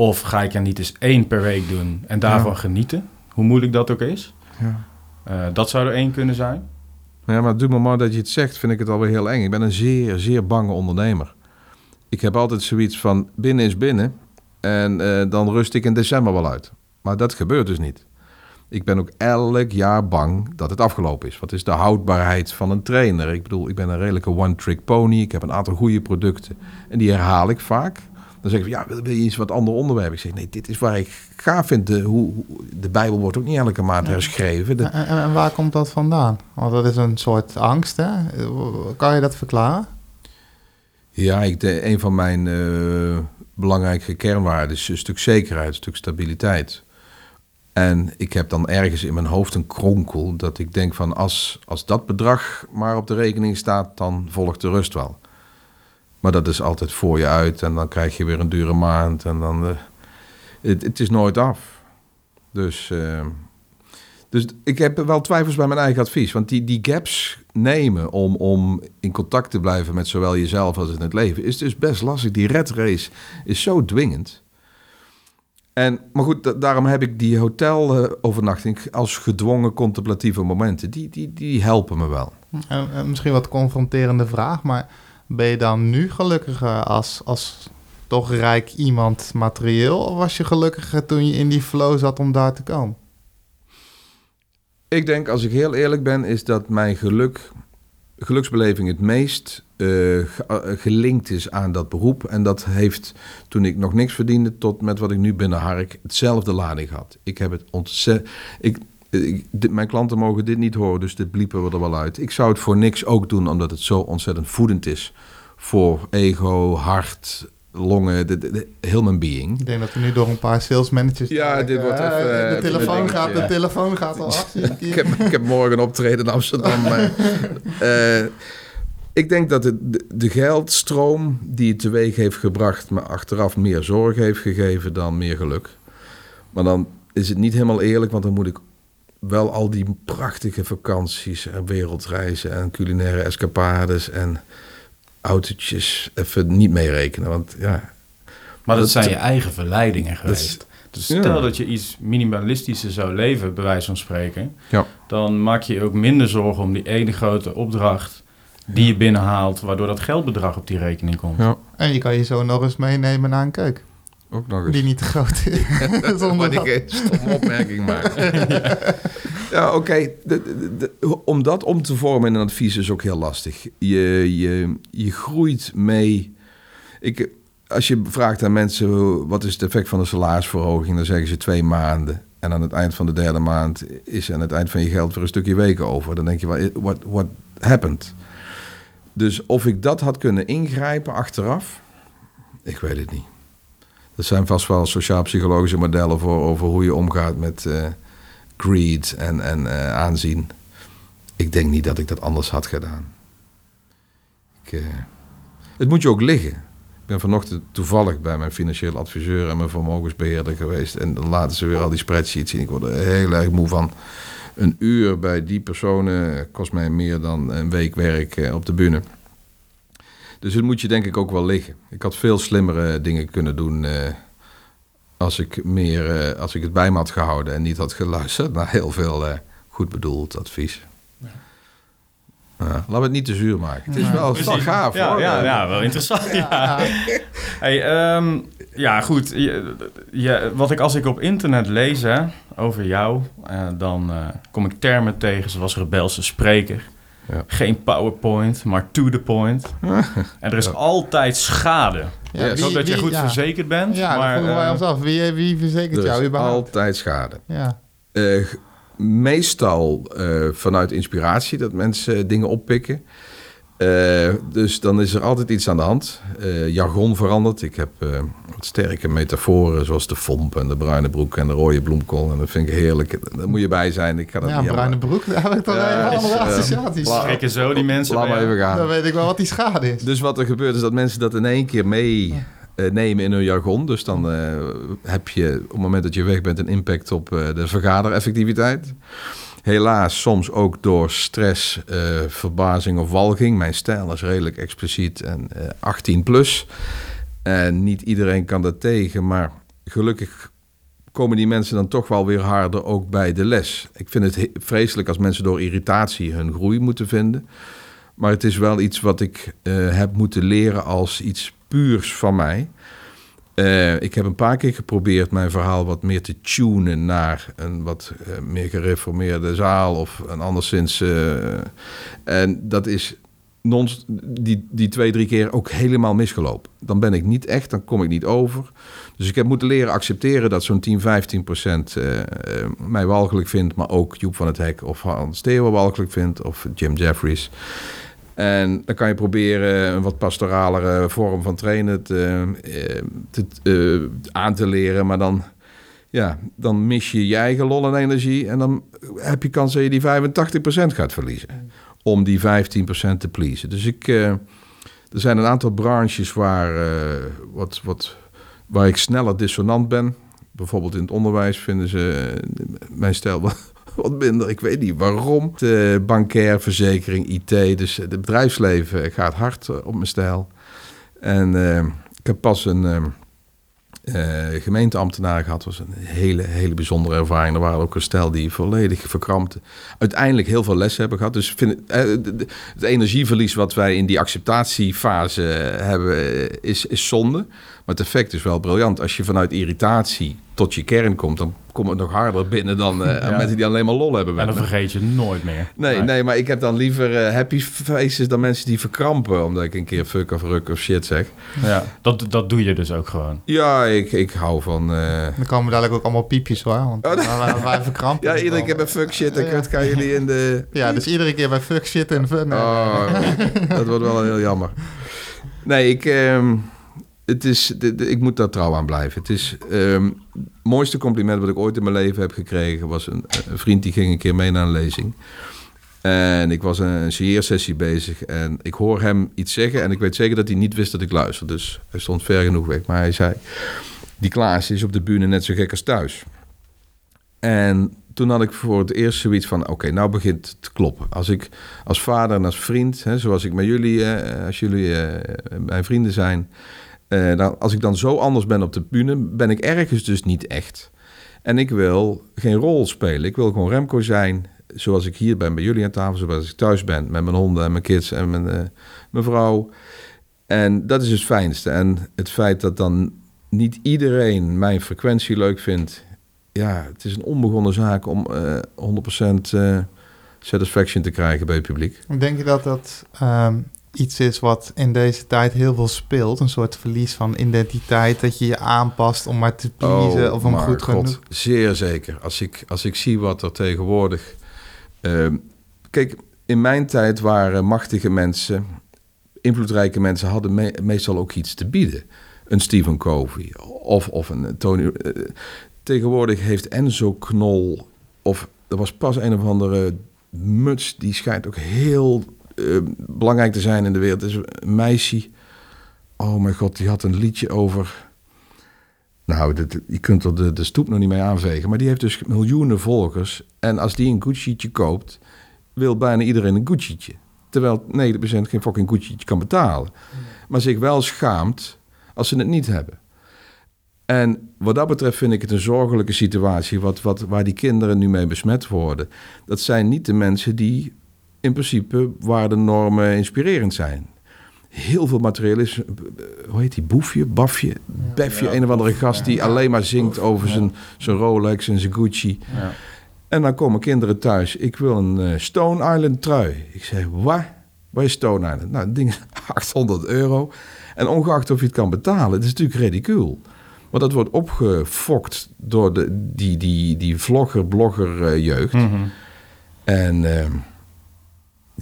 Of ga ik er niet eens één per week doen en daarvan genieten? Hoe moeilijk dat ook is. Ja. Uh, dat zou er één kunnen zijn. Ja, maar doe me maar dat je het zegt, vind ik het alweer heel eng. Ik ben een zeer, zeer bange ondernemer. Ik heb altijd zoiets van binnen is binnen en uh, dan rust ik in december wel uit. Maar dat gebeurt dus niet. Ik ben ook elk jaar bang dat het afgelopen is. Wat is de houdbaarheid van een trainer? Ik bedoel, ik ben een redelijke one-trick pony. Ik heb een aantal goede producten en die herhaal ik vaak. Dan zeggen ze, ja, wil, wil je iets wat ander onderwerp? Ik zeg, nee, dit is waar ik gaaf vind. De, hoe, de Bijbel wordt ook niet elke maand herschreven. De... En, en, waar komt dat vandaan? Want dat is een soort angst, hè? Kan je dat verklaren? Ja, ik, de, een van mijn uh, belangrijke kernwaarden is een stuk zekerheid, een stuk stabiliteit. En ik heb dan ergens in mijn hoofd een kronkel dat ik denk van als, als dat bedrag maar op de rekening staat, dan volgt de rust wel. Maar dat is altijd voor je uit en dan krijg je weer een dure maand en dan. Uh, het, het, is nooit af. Dus, uh, dus ik heb wel twijfels bij mijn eigen advies. Want die, die gaps nemen om, om in contact te blijven met zowel jezelf als in het leven is dus best lastig. Die red race is zo dwingend. En, maar goed, daarom heb ik die hotelovernachting als gedwongen contemplatieve momenten. Die, die, die helpen me wel. En, misschien wat confronterende vraag, maar ben je dan nu gelukkiger als, als toch rijk iemand materieel? Of was je gelukkiger toen je in die flow zat om daar te komen? Ik denk, als ik heel eerlijk ben, is dat mijn geluk, geluksbeleving het meest uh, gelinkt is aan dat beroep. En dat heeft, toen ik nog niks verdiende, tot met wat ik nu binnen Hark, hetzelfde lading gehad. Ik heb het ontzettend... ik, mijn klanten mogen dit niet horen, dus dit bliepen we er wel uit. Ik zou het voor niks ook doen, omdat het zo ontzettend voedend is voor ego, hart, longen, de, de, heel mijn being. Ik denk dat we nu door een paar sales managers... Ja, dit wordt even... de, telefoon gaat, de telefoon gaat al af. ik, heb, ik heb morgen een optreden in Amsterdam. maar, uh, Ik denk dat het, de, de geldstroom die het teweeg heeft gebracht... me achteraf meer zorg heeft gegeven dan meer geluk. Maar dan is het niet helemaal eerlijk, want dan moet ik wel al die prachtige vakanties en wereldreizen en culinaire escapades en autootjes even niet meerekenen. Want ja, Maar dat, Dat- zijn je eigen verleidingen geweest. Dus Ja. stel dat je iets minimalistischer zou leven, bij wijze van spreken... Ja. dan maak je je ook minder zorgen om die ene grote opdracht die je binnenhaalt... waardoor dat geldbedrag op die rekening komt. ja En je kan je zo nog eens meenemen naar een keuk. Ook nog eens. Die niet te groot is. Zonder dat- ik een stomme opmerking maken. ja, oké. De- de- de- Om dat om te vormen in een advies is ook heel lastig. Je, je, je groeit mee. Ik, als je vraagt aan mensen wat is het effect van een salarisverhoging, dan zeggen ze twee maanden. En aan het eind van de derde maand is aan het eind van je geld weer een stukje weken over. Dan denk je, wat what, what happened? Dus of ik dat had kunnen ingrijpen achteraf, ik weet het niet. Er zijn vast wel sociaal-psychologische modellen voor over hoe je omgaat met eh, greed en, en eh, aanzien. Ik denk niet dat ik dat anders had gedaan. Ik, eh, het moet je ook liggen. Ik ben vanochtend toevallig bij mijn financieel adviseur en mijn vermogensbeheerder geweest. En dan laten ze weer al die spreadsheets zien. Ik word er heel erg moe van. Een uur bij die personen kost mij meer dan een week werk op de bühne. Dus het moet je denk ik ook wel liggen. Ik had veel slimmere dingen kunnen doen eh, als, ik meer, eh, als ik het bij me had gehouden en niet had geluisterd naar heel veel eh, goed bedoeld advies. Ja, laten we het niet te zuur maken. Het is wel, gaaf ja, hoor. Ja, ja, wel interessant. Ja. Hey, ehm, ja, goed. Je, je- wat ik als ik op internet lees hè, over jou, eh, dan kom ik termen tegen zoals rebelse spreker. Ja. Geen PowerPoint, maar to the point. en er is Ja. altijd schade. Ja, ik hoop wie- dat je goed ja. verzekerd bent. Ja, maar, dat vroegen wij eh, ons af. Wie, wie verzekert Er jou is überhaupt? altijd schade. Ja. Eh, meestal eh, vanuit inspiratie dat mensen dingen oppikken. Eh, dus dan is er altijd iets aan de hand. Eh, jargon verandert. Ik heb eh, wat sterke metaforen, zoals de fomp en de bruine broek en de rode bloemkool. En dat vind ik heerlijk. Daar moet je bij zijn. Ik ga dat Ja, niet bruine helemaal- broek, daar heb ik Ja, helemaal is, andere associaties. Schrikken zo die mensen Laat maar even gaan. Dan weet ik wel wat die schade is. Dus wat er gebeurt is dat mensen dat in één keer mee eh, nemen in hun jargon. Dus dan eh, heb je op het moment dat je weg bent een impact op eh, de vergadereffectiviteit. Helaas soms ook door stress, eh, verbazing of walging. Mijn stijl is redelijk expliciet en eh 18 plus. En niet iedereen kan dat tegen, maar gelukkig komen die mensen dan toch wel weer harder ook bij de les. Ik vind het he- vreselijk als mensen door irritatie hun groei moeten vinden. Maar het is wel iets wat ik eh, heb moeten leren als iets puurs van mij. Eh, ik heb een paar keer geprobeerd mijn verhaal wat meer te tunen naar een wat eh, meer gereformeerde zaal of een anderszins. eh, en dat is die, die twee, drie keer ook helemaal misgelopen. Dan ben ik niet echt, dan kom ik niet over. Dus ik heb moeten leren accepteren dat zo'n 10, 15 procent mij walgelijk vindt, maar ook Joep van het Hek of Hans Theo walgelijk vindt of Jim Jeffries. En dan kan je proberen een wat pastoralere vorm van trainen te, eh, te, eh, aan te leren. Maar dan, ja, dan mis je je eigen lol en energie. En dan heb je kans dat je die 85% gaat verliezen. Om die 15% te pleasen. Dus ik, eh, er zijn een aantal branches waar, wat, wat, waar ik sneller dissonant ben. Bijvoorbeeld in het onderwijs vinden ze mijn stijl wat minder. Ik weet niet waarom. De bankair, verzekering, IT. Dus het bedrijfsleven gaat hard eh, op mijn stijl. En eh, ik heb pas een eh, gemeenteambtenaar gehad. Dat was een hele, hele bijzondere ervaring. Er waren ook een stel die volledig verkrampte. Uiteindelijk heel veel lessen hebben gehad. Dus vind, het, eh, het energieverlies wat wij in die acceptatiefase hebben, is, is zonde. Maar het effect is wel briljant. Als je vanuit irritatie tot je kern komt, dan komt het nog harder binnen dan eh, Ja. mensen die alleen maar lol hebben. En dan me. vergeet je nooit meer. Nee, nee, maar ik heb dan liever eh, happy faces dan mensen die verkrampen. Omdat ik een keer fuck of ruk of shit zeg. Ja, dat, dat doe je dus ook gewoon. Ja, ik, ik hou van... eh, Dan komen dadelijk ook allemaal piepjes hoor. Want Oh, nee. dan wij, wij verkrampen. ja, iedere keer bij fuck shit en kut gaan jullie in de... Ja, dus iedere keer bij fuck shit en fun. Oh, dat wordt wel heel jammer. Nee, ik, ehm, het is, ik moet daar trouw aan blijven. Het is het mooiste compliment wat ik ooit in mijn leven heb gekregen... was een, vriend die ging een keer mee naar een lezing. En ik was een signeersessie bezig en ik hoor hem iets zeggen en ik weet zeker dat hij niet wist dat ik luister. Dus hij stond ver genoeg weg. Maar hij zei, die Klaas is op de bühne net zo gek als thuis. En toen had ik voor het eerst zoiets van, oké, nou begint het te kloppen. Als ik als vader en als vriend, hè, zoals ik met jullie, eh, als jullie eh, mijn vrienden zijn... eh, dan, als ik dan zo anders ben op de bühne, ben ik ergens dus niet echt. En ik wil geen rol spelen. Ik wil gewoon Remco zijn, zoals ik hier ben bij jullie aan tafel, zoals ik thuis ben met mijn honden en mijn kids en mijn, eh, mijn vrouw. En dat is het fijnste. En het feit dat dan niet iedereen mijn frequentie leuk vindt, ja, het is een onbegonnen zaak om eh 100% eh, satisfaction te krijgen bij het publiek. Denk je dat dat ehm, iets is wat in deze tijd heel veel speelt? Een soort verlies van identiteit, dat je je aanpast om maar te pleasen of om goed Oh, God, genoeg... Zeer zeker. Als ik, als ik zie wat er tegenwoordig... ehm, kijk, in mijn tijd waren machtige mensen, invloedrijke mensen... hadden me- meestal ook iets te bieden. Een Stephen Covey of, of een Tony... eh, tegenwoordig heeft Enzo Knol... of er was pas een of andere muts... die schijnt ook heel eh, belangrijk te zijn in de wereld. Is een meisje... Oh mijn god, die had een liedje over... Nou, je kunt er de, de stoep nog niet mee aanvegen. Maar die heeft dus miljoenen volgers. En als die een Gucci'tje koopt, wil bijna iedereen een Gucci'tje. Terwijl 90% geen fucking Gucci'tje kan betalen. Maar zich wel schaamt als ze het niet hebben. En wat dat betreft vind ik het een zorgelijke situatie... Wat, wat, waar die kinderen nu mee besmet worden. Dat zijn niet de mensen die in principe waar de normen inspirerend zijn. Heel veel materialisme. Hoe heet die? Boefje? Bafje? Befje? een of andere gast die alleen maar zingt over zijn, zijn Rolex en zijn Gucci. Ja. En dan komen kinderen thuis. Ik wil een eh, Stone Island trui. Ik zeg, wat? Wat is Stone Island? Nou, het ding is 800 euro. En ongeacht of je het kan betalen, het is natuurlijk ridicuul. Want dat wordt opgefokt door de, die, die, die vlogger, blogger eh, jeugd. Mhm. En ehm,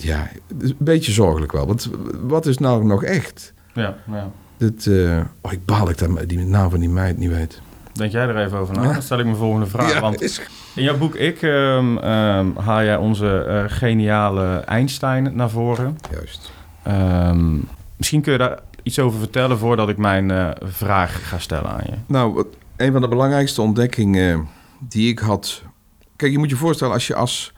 ja, een beetje zorgelijk wel. Want wat is nou nog echt? ja, ja. Dit, eh, oh, ik baal ik dat die naam van die meid niet weet. Denk jij er even over na? Dan stel ik mijn volgende vraag. Ja, want is- in jouw boek Ik ehm, ehm, haal jij onze eh, geniale Einstein naar voren. Juist. Ehm, misschien kun je daar iets over vertellen voordat ik mijn eh, vraag ga stellen aan je. Nou, wat, een van de belangrijkste ontdekkingen die ik had. Kijk, je moet je voorstellen als je als,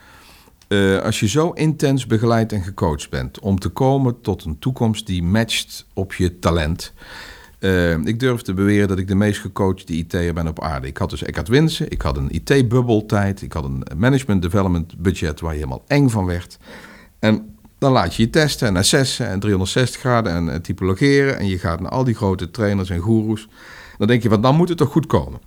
eh, als je zo intens begeleid en gecoacht bent om te komen tot een toekomst die matcht op je talent. Eh, ik durf te beweren dat ik de meest gecoachte IT'er ben op aarde. Ik had dus Eckhart Winsen, ik had een IT-bubbeltijd, ik had een management development budget waar je helemaal eng van werd. En dan laat je je testen en assessen en 360 graden en, en typologeren. En je gaat naar al die grote trainers en goeroes. Dan denk je, van dan moet het toch goed komen.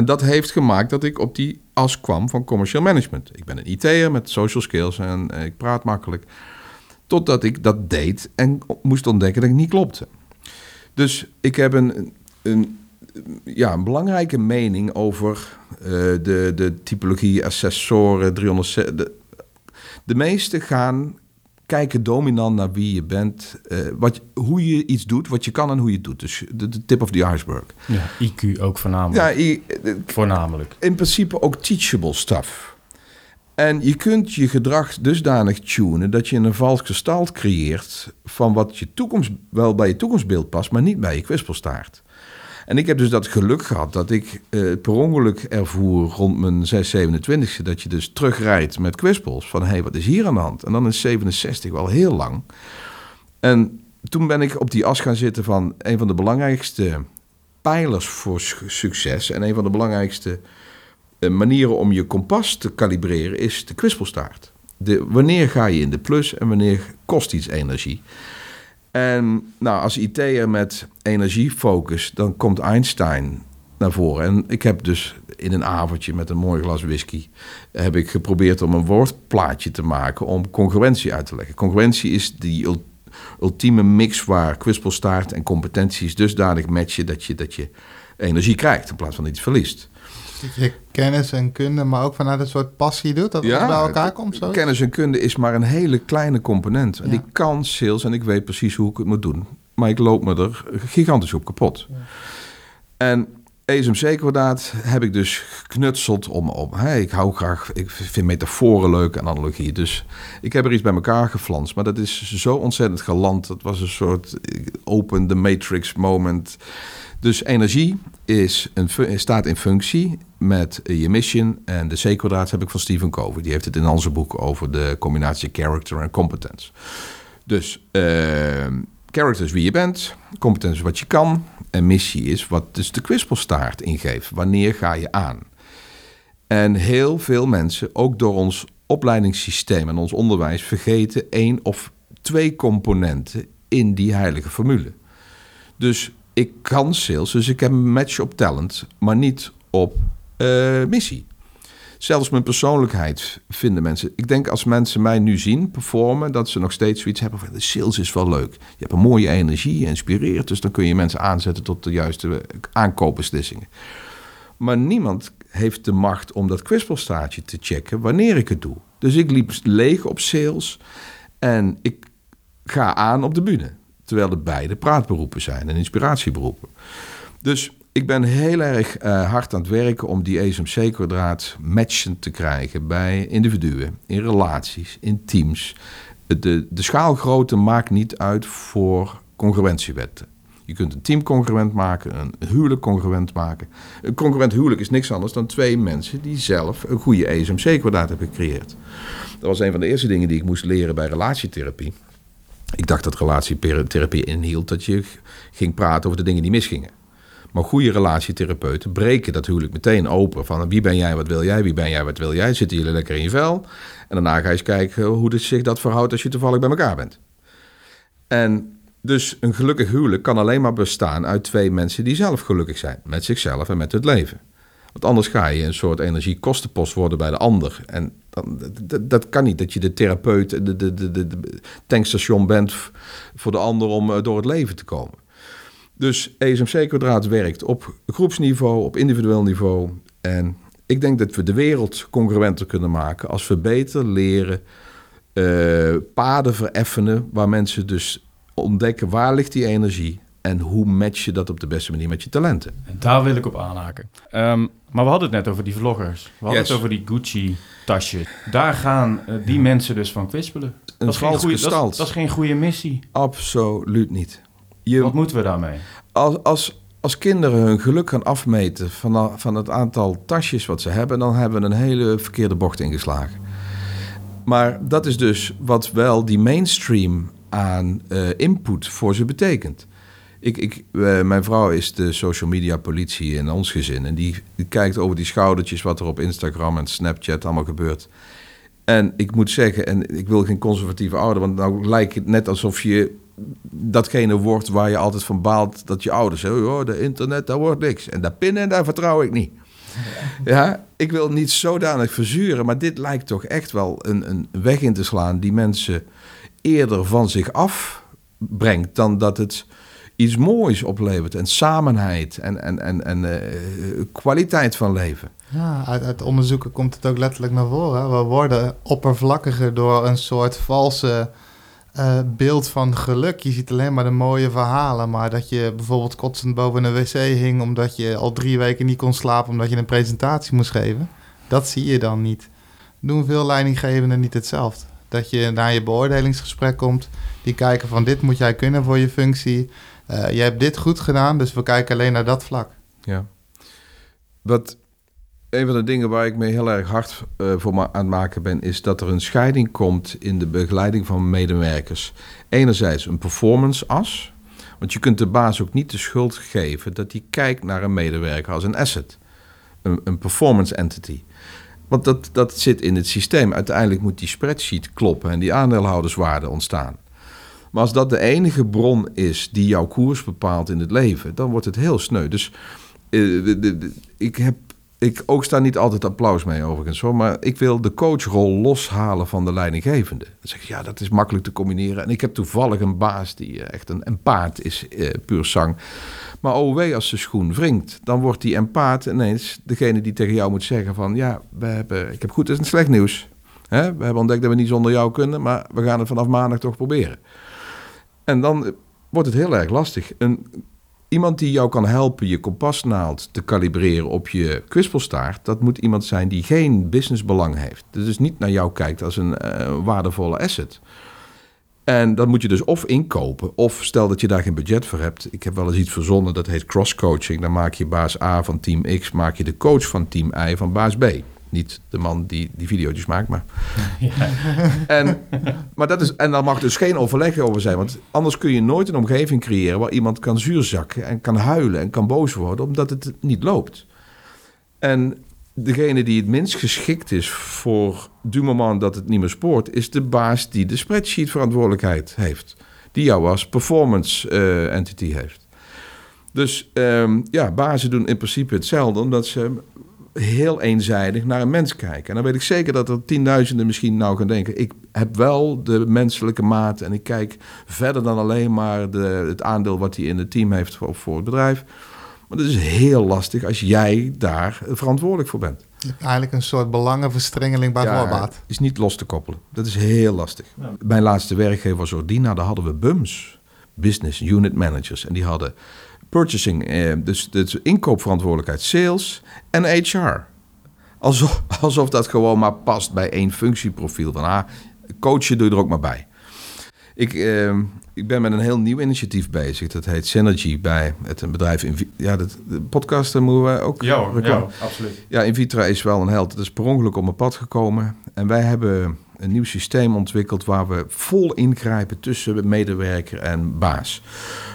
En dat heeft gemaakt dat ik op die as kwam van commercial management. Ik ben een IT'er met social skills en eh, ik praat makkelijk. Totdat ik dat deed en moest ontdekken dat ik niet klopte. Dus ik heb een, een, ja, een belangrijke mening over eh, de, de typologie, assessoren, 360. De, de meesten gaan kijken dominant naar wie je bent, eh, wat, hoe je iets doet, wat je kan en hoe je het doet. Dus de, de tip of the iceberg. Ja, IQ ook voornamelijk. Ja, i- Voornamelijk. in principe ook teachable stuff. En je kunt je gedrag dusdanig tunen dat je een vals gestalt creëert van wat je toekomst wel bij je toekomstbeeld past, maar niet bij je kwispelstaart. En ik heb dus dat geluk gehad dat ik eh, per ongeluk ervoer rond mijn 6, 27e dat je dus terugrijdt met kwispels van hé, hey, wat is hier aan de hand? En dan is 67 wel heel lang. En toen ben ik op die as gaan zitten van een van de belangrijkste pijlers voor su- succes en een van de belangrijkste eh, manieren om je kompas te kalibreren is de kwispelstaart. De, wanneer ga je in de plus en wanneer kost iets energie? En nou, als IT'er met energiefocus, dan komt Einstein naar voren. En ik heb dus in een avondje met een mooi glas whisky... heb ik geprobeerd om een woordplaatje te maken om congruentie uit te leggen. Congruentie is die ul- ultieme mix waar kwispelstaart en competenties dusdanig matchen... dat je, dat je energie krijgt in plaats van iets verliest. Dat je kennis en kunde, maar ook vanuit een soort passie doet, dat alles bij elkaar komt zo. Kennis en kunde is maar een hele kleine component. En Ja. ik kan sales en ik weet precies hoe ik het moet doen. Maar ik loop me er gigantisch op kapot. En ESMC-kwadraat heb ik dus geknutseld om... om hè, ik hou graag... Ik vind metaforen leuk en analogie. Dus ik heb er iets bij elkaar geflanst. Maar dat is zo ontzettend geland. Dat was een soort open the matrix moment. Dus energie is een, staat in functie met je mission. En de C-kwadraat heb ik van Stephen Covey. Die heeft het in zijn boek over de combinatie character en competence. Dus ehm, character is wie je bent. Competence is wat je kan. En missie is wat dus de kwispelstaart ingeeft. Wanneer ga je aan? En heel veel mensen, ook door ons opleidingssysteem en ons onderwijs, vergeten één of twee componenten in die heilige formule. Dus ik kan sales, dus ik heb een match op talent, maar niet op eh, missie. Zelfs mijn persoonlijkheid vinden mensen. Ik denk als mensen mij nu zien performen, dat ze nog steeds zoiets hebben van de sales is wel leuk. Je hebt een mooie energie, je inspireert, dus dan kun je mensen aanzetten tot de juiste aankoopbeslissingen. Maar niemand heeft de macht om dat kwispelstaartje te checken wanneer ik het doe. Dus ik liep leeg op sales en ik ga aan op de bühne. Terwijl het beide praatberoepen zijn en inspiratieberoepen. Dus ik ben heel erg eh, hard aan het werken om die ESMC-kwadraat matchen te krijgen bij individuen, in relaties, in teams. De, de schaalgrootte maakt niet uit voor congruentiewetten. Je kunt een team congruent maken, een huwelijk congruent maken. Een congruent huwelijk is niks anders dan twee mensen die zelf een goede ESMC-kwadraat hebben gecreëerd. Dat was een van de eerste dingen die ik moest leren bij relatietherapie. Ik dacht dat relatietherapie inhield dat je ging praten over de dingen die misgingen. Maar goede relatietherapeuten breken dat huwelijk meteen open. Van wie ben jij, wat wil jij, wie ben jij, wat wil jij. Zitten jullie lekker in je vel. En daarna ga je eens kijken hoe het zich dat verhoudt als je toevallig bij elkaar bent. En dus een gelukkig huwelijk kan alleen maar bestaan uit twee mensen die zelf gelukkig zijn. Met zichzelf en met het leven. Want anders ga je een soort energiekostenpost worden bij de ander. En dat, dat kan niet, dat je de therapeut, de, de, de, de, tankstation bent voor de ander om door het leven te komen. Dus ESMC-kwadraat werkt op groepsniveau, op individueel niveau. En ik denk dat we de wereld congruenter kunnen maken als we beter leren uh, paden vereffenen waar mensen dus ontdekken waar ligt die energie en hoe match je dat op de beste manier met je talenten. En daar wil ik op aanhaken. Um, maar we hadden het net over die vloggers. We hadden Yes. het over die Gucci-tasjes. Daar gaan uh, die mensen dus van kwispelen. Een dat, is geen goede, dat, dat is geen goede missie. Absoluut niet. Je, Wat moeten we daarmee? als, als, als kinderen hun geluk gaan afmeten van, van het aantal tasjes wat ze hebben, dan hebben we een hele verkeerde bocht ingeslagen. Maar dat is dus wat wel die mainstream aan eh, input voor ze betekent. Ik, ik, eh, mijn vrouw is de social media politie in ons gezin. En die, die kijkt over die schoudertjes wat er op Instagram en Snapchat allemaal gebeurt. En ik moet zeggen, en ik wil geen conservatieve ouder, want nou lijkt het net alsof je datgene wordt waar je altijd van baalt dat je ouders zeggen, oh, de internet, daar wordt niks. En dat pinnen, daar vertrouw ik niet. Ja, ik wil niet zodanig verzuren, maar dit lijkt toch echt wel een, een weg in te slaan die mensen eerder van zich afbrengt dan dat het iets moois oplevert. En samenheid en, en, en, en eh, kwaliteit van leven. Ja, uit, onderzoeken komt het ook letterlijk naar voren. We worden oppervlakkiger door een soort valse eh, beeld van geluk. Je ziet alleen maar de mooie verhalen, maar dat je bijvoorbeeld kotsend boven een wc hing omdat je al drie weken niet kon slapen omdat je een presentatie moest geven, dat zie je dan niet. Doen veel leidinggevenden niet hetzelfde. Dat je naar je beoordelingsgesprek komt, die kijken van dit moet jij kunnen voor je functie. Uh, je hebt dit goed gedaan, dus we kijken alleen naar dat vlak. Ja. Wat een van de dingen waar ik me heel erg hard uh, voor aan het maken ben, is dat er een scheiding komt in de begeleiding van medewerkers. Enerzijds een performance as, want je kunt de baas ook niet de schuld geven dat hij kijkt naar een medewerker als een asset, een, een performance entity. Want dat, dat zit in het systeem. Uiteindelijk moet die spreadsheet kloppen en die aandeelhouderswaarde ontstaan. Maar als dat de enige bron is die jouw koers bepaalt in het leven, dan wordt het heel sneu. Dus de, ik heb ik ook sta niet altijd applaus mee overigens hoor, maar ik wil de coachrol loshalen van de leidinggevende. Dan zeg ik, ja, dat is makkelijk te combineren. En ik heb toevallig een baas die echt een empaat is, eh, puur zang. Maar oh wee, als de schoen wringt, dan wordt die empaat ineens degene die tegen jou moet zeggen van, ja, we hebben, ik heb goed en slecht nieuws. Hè? We hebben ontdekt dat we niet zonder jou kunnen, maar we gaan het vanaf maandag toch proberen. En dan wordt het heel erg lastig. Een iemand die jou kan helpen je kompasnaald te kalibreren op je kwispelstaart, dat moet iemand zijn die geen businessbelang heeft. Dus niet naar jou kijkt als een eh, waardevolle asset. En dat moet je dus of inkopen, of stel dat je daar geen budget voor hebt. Ik heb wel eens iets verzonnen, dat heet cross-coaching. Dan maak je baas A van team X, maak je de coach van team Y van baas B. Niet de man die die video's maakt, maar... En, maar dat is, en daar mag dus geen overleg over zijn. Want anders kun je nooit een omgeving creëren... waar iemand kan zuurzakken en kan huilen en kan boos worden... omdat het niet loopt. En degene die het minst geschikt is voor du moment dat het niet meer spoort... is de baas die de spreadsheet verantwoordelijkheid heeft. Die jou als performance eh, entity heeft. Dus um, ja, bazen doen in principe hetzelfde... omdat ze heel eenzijdig naar een mens kijken. En dan weet ik zeker dat er tienduizenden misschien nou gaan denken... ik heb wel de menselijke maat en ik kijk verder dan alleen maar de, het aandeel... wat hij in het team heeft voor, voor het bedrijf. Maar dat is heel lastig als jij daar verantwoordelijk voor bent. Eigenlijk een soort belangenverstrengeling bij Ja, voorbaat. is niet los te koppelen. Dat is heel lastig. Mijn laatste werkgever was Ordina. Daar hadden we BUMS, Business Unit Managers. En die hadden purchasing, eh, dus, dus inkoopverantwoordelijkheid, sales en HR. Alsof, alsof dat gewoon maar past bij één functieprofiel. Van ah, coachen doe je er ook maar bij. Ik, eh, ik ben met een heel nieuw initiatief bezig. Dat heet Synergy bij het een bedrijf. In, ja, dat, de podcast daar moeten we ook Ja hoor, ja, absoluut. ja, Invitra is wel een held. Het is per ongeluk op mijn pad gekomen. En wij hebben een nieuw systeem ontwikkeld waar we vol ingrijpen tussen medewerker en baas.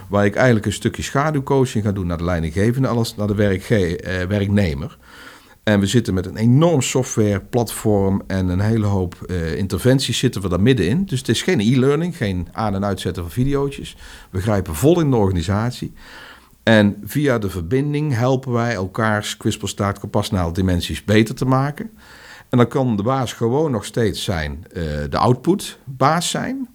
Waar ik eigenlijk een stukje schaduwcoaching ga doen naar de leidinggevende, alles naar de eh, werknemer. En we zitten met een enorm softwareplatform en een hele hoop eh, interventies zitten we daar middenin. Dus het is geen e-learning, geen aan- en uitzetten van videootjes. We grijpen vol in de organisatie. En via de verbinding helpen wij elkaars kwispelstaart kompasnaal dimensies beter te maken. En dan kan de baas gewoon nog steeds zijn eh, de output baas zijn.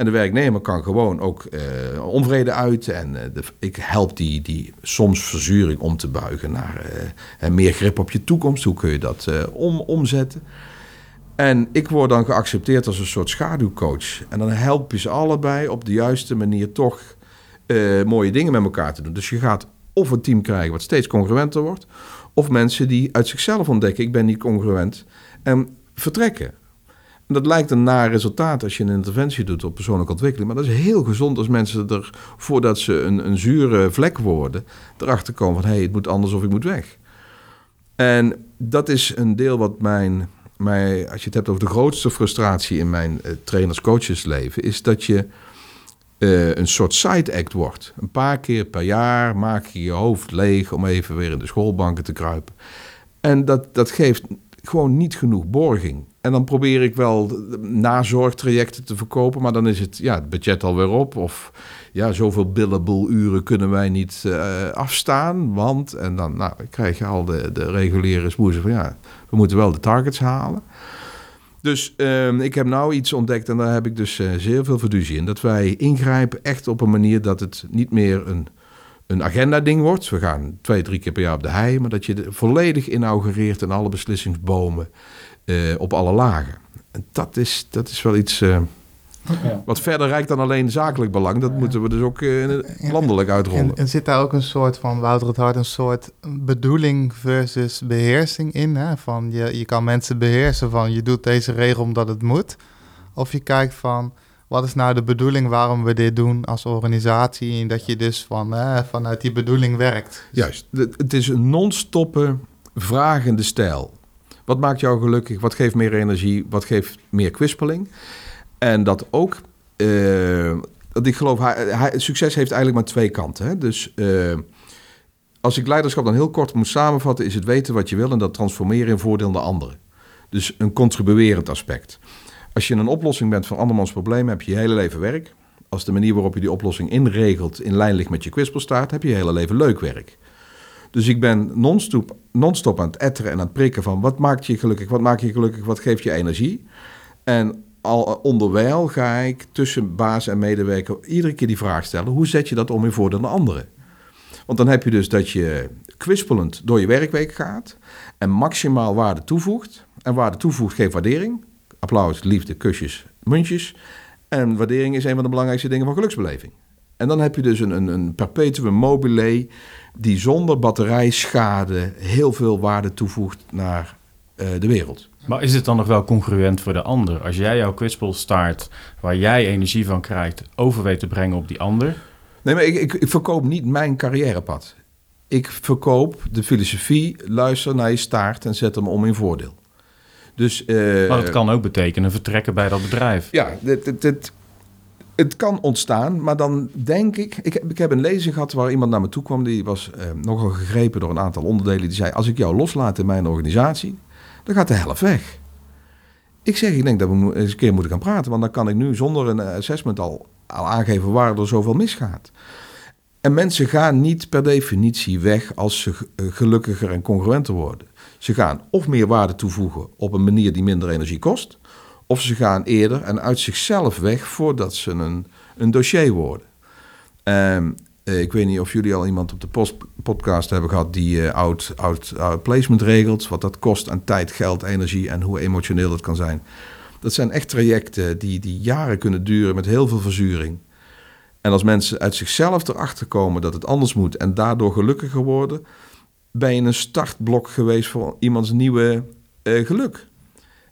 En de werknemer kan gewoon ook eh, onvrede uiten. En eh, de, ik help die, die soms verzuring om te buigen naar eh, meer grip op je toekomst. Hoe kun je dat om, omzetten? En ik word dan geaccepteerd als een soort schaduwcoach. En dan help je ze allebei op de juiste manier toch mooie dingen met elkaar te doen. Dus je gaat of een team krijgen wat steeds congruenter wordt, of mensen die uit zichzelf ontdekken: ik ben niet congruent en vertrekken. Dat lijkt een naar resultaat als je een interventie doet op persoonlijke ontwikkeling. Maar dat is heel gezond als mensen er, voordat ze een, een zure vlek worden, erachter komen van hé, hey, het moet anders of ik moet weg. En dat is een deel wat mijn, mij, als je het hebt over de grootste frustratie in mijn eh, trainers-coaches-leven, is dat je eh, een soort side act wordt. Een paar keer per jaar maak je je hoofd leeg om even weer in de schoolbanken te kruipen. En dat, dat geeft gewoon niet genoeg borging. En dan probeer ik wel nazorgtrajecten te verkopen, maar dan is het, ja, het budget alweer op. Of ja, zoveel billable uren kunnen wij niet eh, afstaan, want... En dan nou, krijg je al de, de reguliere smoezen van ja, we moeten wel de targets halen. Dus ehm, ik heb nou iets ontdekt en daar heb ik dus eh, zeer veel fiducie in. Dat wij ingrijpen echt op een manier dat het niet meer een, een agenda-ding wordt. We gaan twee, drie keer per jaar op de hei. Maar dat je de, volledig inaugureert in alle beslissingsbomen eh, op alle lagen. En dat is, dat is wel iets eh, Ja. wat verder reikt dan alleen zakelijk belang. Dat moeten we dus ook eh, landelijk uitrollen. En, en zit daar ook een soort van, Wouter het Hart, een soort bedoeling versus beheersing in? Hè? Van je, je kan mensen beheersen van je doet deze regel omdat het moet. Of je kijkt van wat is nou de bedoeling waarom we dit doen als organisatie. En dat je dus van, hè, vanuit die bedoeling werkt. Juist. Het is een non-stoppe vragende stijl. Wat maakt jou gelukkig? Wat geeft meer energie? Wat geeft meer kwispeling? En dat ook... eh, dat ik geloof, hij, hij- succes heeft eigenlijk maar twee kanten. Hè? Dus eh, als ik leiderschap dan heel kort moet samenvatten... is het weten wat je wil en dat transformeren in voordeel naar anderen. Dus een contribuerend aspect. Als je een oplossing bent van andermans probleem... heb je je hele leven werk. Als de manier waarop je die oplossing inregelt... in lijn ligt met je kwispelstaart... heb je je hele leven leuk werk. Dus ik ben non-stop, aan het etteren en aan het prikken van wat maakt je gelukkig, wat maakt je gelukkig, wat geeft je energie. En al onderwijl ga ik tussen baas en medewerker iedere keer die vraag stellen, hoe zet je dat om in voordeel naar anderen? Want dan heb je dus dat je kwispelend door je werkweek gaat en maximaal waarde toevoegt. En waarde toevoegt geeft waardering. Applaus, liefde, kusjes, muntjes. En waardering is een van de belangrijkste dingen van geluksbeleving. En dan heb je dus een, een, een perpetuum mobile die zonder batterijschade heel veel waarde toevoegt naar eh, de wereld. Maar is het dan nog wel congruent voor de ander? Als jij jouw kwitspoel start, waar jij energie van krijgt, over weet te brengen op die ander? Nee, maar ik, ik, ik verkoop niet mijn carrièrepad. Ik verkoop de filosofie, luister naar je staart en zet hem om in voordeel. Dus, eh, Maar dat kan ook betekenen vertrekken bij dat bedrijf. Ja, dit, dit- het kan ontstaan, maar dan denk ik, ik... heb- Ik heb een lezing gehad waar iemand naar me toe kwam... die was eh, nogal gegrepen door een aantal onderdelen. Die zei, als ik jou loslaat in mijn organisatie... dan gaat de helft weg. Ik zeg, ik denk dat we eens een keer moeten gaan praten... want dan kan ik nu zonder een eh, assessment al, al aangeven... waar er zoveel misgaat. En mensen gaan niet per definitie weg... als ze gelukkiger en congruenter worden. Ze gaan of meer waarde toevoegen op een manier die minder energie kost... Of ze gaan eerder en uit zichzelf weg voordat ze een, een dossier worden. Ehm, eh, ik weet niet of jullie al iemand op de post, podcast hebben gehad die oud, oud, oud placement regelt. Wat dat kost aan tijd, geld, energie en hoe emotioneel dat kan zijn. Dat zijn echt trajecten die, die jaren kunnen duren met heel veel verzuring. En als mensen uit zichzelf erachter komen dat het anders moet en daardoor gelukkiger worden, ben je een startblok geweest voor iemands nieuwe eh, geluk.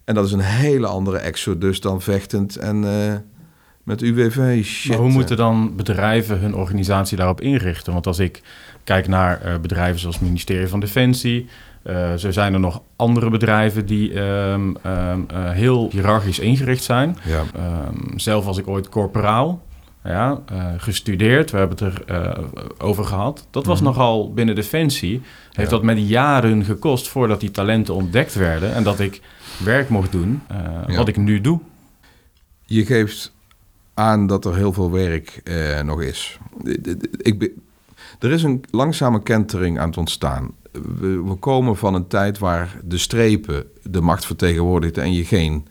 En dat is een hele andere exodus dan vechtend en eh, met UWV shit. Maar hoe moeten dan bedrijven hun organisatie daarop inrichten? Want als ik kijk naar eh, bedrijven zoals het ministerie van Defensie... eh, zo zijn er nog andere bedrijven die ehm, ehm, eh, heel hiërarchisch ingericht zijn. Ja. Ehm, zelf was ik ooit corporaal, ja, eh, gestudeerd. We hebben het er eh, over gehad. Dat was Mhm. nogal binnen Defensie. Heeft Ja. dat met jaren gekost voordat die talenten ontdekt werden... en dat ik werk mocht doen eh, Ja. wat ik nu doe. Je geeft aan dat er heel veel werk nog is. Ik, er is een langzame kentering aan het ontstaan. We, we komen van een tijd waar de strepen de macht vertegenwoordigden en je geen